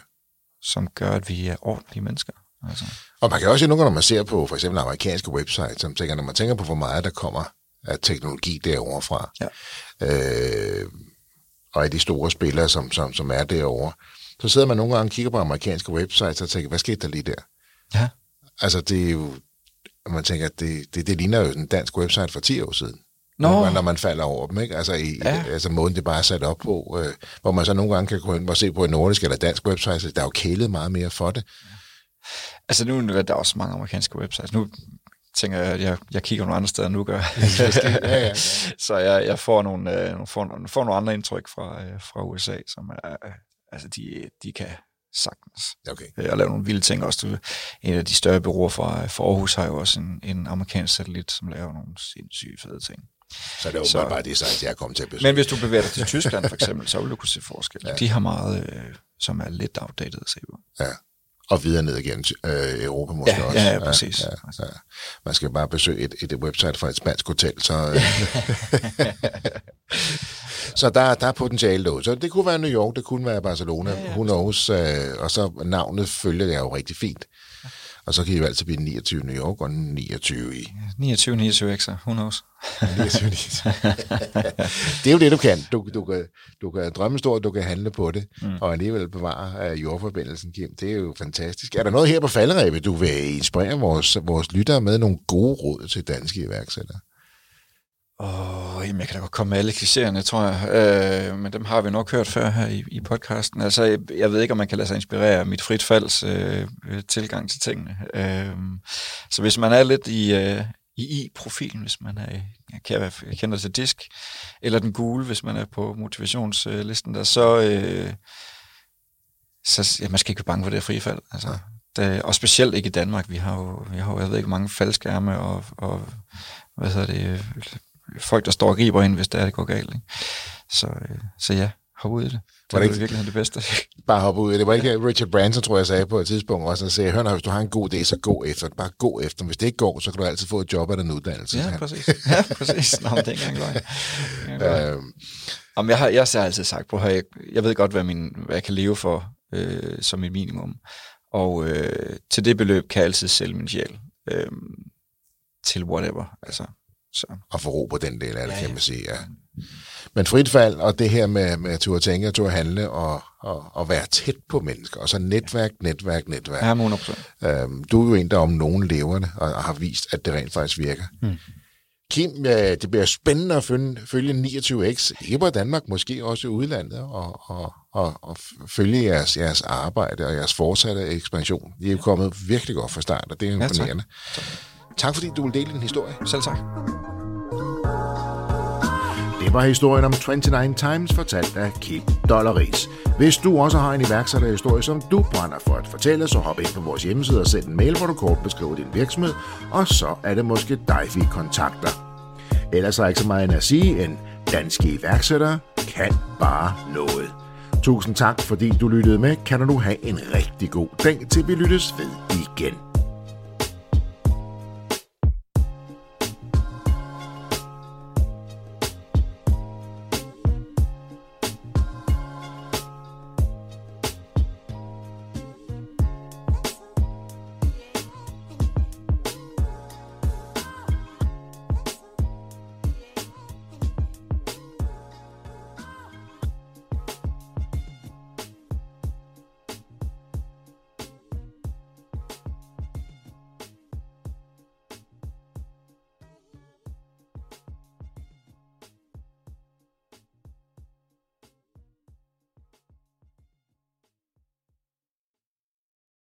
som gør, at vi er ordentlige mennesker. Altså. Og man kan også se nogle gange, når man ser på for eksempel amerikanske websites, som tænker, når man tænker på, hvor meget der kommer af teknologi derovre fra, Ja. øh, og af de store spillere, som, som, som er derovre, så sidder man nogle gange og kigger på amerikanske websites og tænker, hvad skete der lige der? Ja. Altså, det er jo, man tænker, det, det, det ligner jo en dansk website for 10 år siden. Nå. Nogle gange, når man falder over dem, ikke? Altså, i, Ja. altså måden, det bare er sat op på, øh, hvor man så nogle gange kan gå ind og se på en nordisk eller dansk website, så der er jo kælet meget mere for det. Altså nu er der også mange amerikanske websites. Nu tænker jeg, at jeg, jeg kigger nogle andre steder, nu gør. ja, ja, ja. Så jeg, jeg får, nogle, øh, får, nogle, får nogle andre indtryk fra, øh, fra USA, som er, øh, altså de, de kan sagtens Okay. øh, og lave nogle vilde ting også. En af de større bureauer fra, fra Aarhus har jo også en, en amerikansk satellit, som laver nogle sindssyge fede ting. Så det er jo Så- bare det, så jeg kommet til at besøge. Men hvis du bevæger dig til Tyskland for eksempel, så vil du kunne se forskel. Ja. De har meget, øh, som er lidt outdated at se på. Ja. Og videre ned igen øh, Europa måske Ja, også. ja, ja, præcis. Ja, ja. Man skal bare besøge et, et website fra et spansk hotel, så, øh. så der, der er potentiale derude. Så det kunne være New York, det kunne være Barcelona, ja, ja. who knows, øh, og så navnet følger det jo rigtig fint. Og så kan I jo altid blive 29 i New York og 29 i 29, 29 x'er, who knows? 29. det er jo det, du kan. Du, du, kan, du kan drømme stort, du kan handle på det, mm. og alligevel bevare uh, jordforbindelsen, Kim. Det er jo fantastisk. Er der noget her på falderæbet, du vil inspirere vores, vores lyttere med nogle gode råd til danske iværksættere? Åh, oh, jamen, jeg kan da godt komme med alle klichéerne, tror jeg. Øh, men dem har vi nok hørt før her i, i podcasten. Altså, jeg, jeg ved ikke, om man kan lade sig inspirere af mit frit falds øh, tilgang til tingene. Øh, så hvis man er lidt i, øh, i I-profilen, hvis man er, kan være, kender til disk, eller den gule, hvis man er på motivationslisten der, så, øh, så ja, man skal ikke være bange for det her frie fald. Altså, det, og specielt ikke i Danmark. Vi har jo, vi har jo jeg ved ikke, mange faldskærme og, og hvad hedder det, folk, der står og griber ind, hvis det er, det går galt. Ikke? Så, øh, så ja, hop ud i det. Det Var er det jo i ikke- virkeligheden det bedste. Bare hoppe ud. Det var ikke Richard Branson, tror jeg, sagde på et tidspunkt også. Han sagde, hør hvis du har en god idé, så gå efter det. Bare gå efter den. Hvis det ikke går, så kan du altid få et job eller en uddannelse. ja, præcis. Ja, præcis. Nå, men det er ikke engang løgn. Løgn. Øhm, jeg har, jeg har altid sagt, på jeg, jeg ved godt, hvad, min, hvad jeg kan leve for øh, som mit minimum. Og øh, til det beløb kan jeg altid sælge min sjæl. Øh, til whatever. Altså, så. og på den del af det, Ja, kan ja. man sige, ja. Men frit fald, og det her med, med at turde tænke, at turde handle, og, og, og være tæt på mennesker, og så netværk, netværk, netværk. Ja, 100%. Øhm, du er jo en, der om nogen lever det, og, og har vist, at det rent faktisk virker. Mm. Kim, øh, det bliver spændende at følge, følge 29X, ikke bare Danmark, måske også i udlandet, og, og, og, og følge jeres, jeres arbejde og jeres fortsatte ekspansion. I er jo kommet virkelig godt fra start, og det er tak. imponerende tak fordi du vil dele din historie. Selv tak. Det var historien om 29 Times, fortalt af Kim Dollaris. Hvis du også har en iværksætterhistorie, som du brænder for at fortælle, så hop ind på vores hjemmeside og send en mail, hvor du kort beskriver din virksomhed, og så er det måske dig, vi kontakter. Ellers er ikke så meget end at sige, en danske iværksættere kan bare noget. Tusind tak, fordi du lyttede med. Kan du have en rigtig god dag, til vi lyttes ved igen.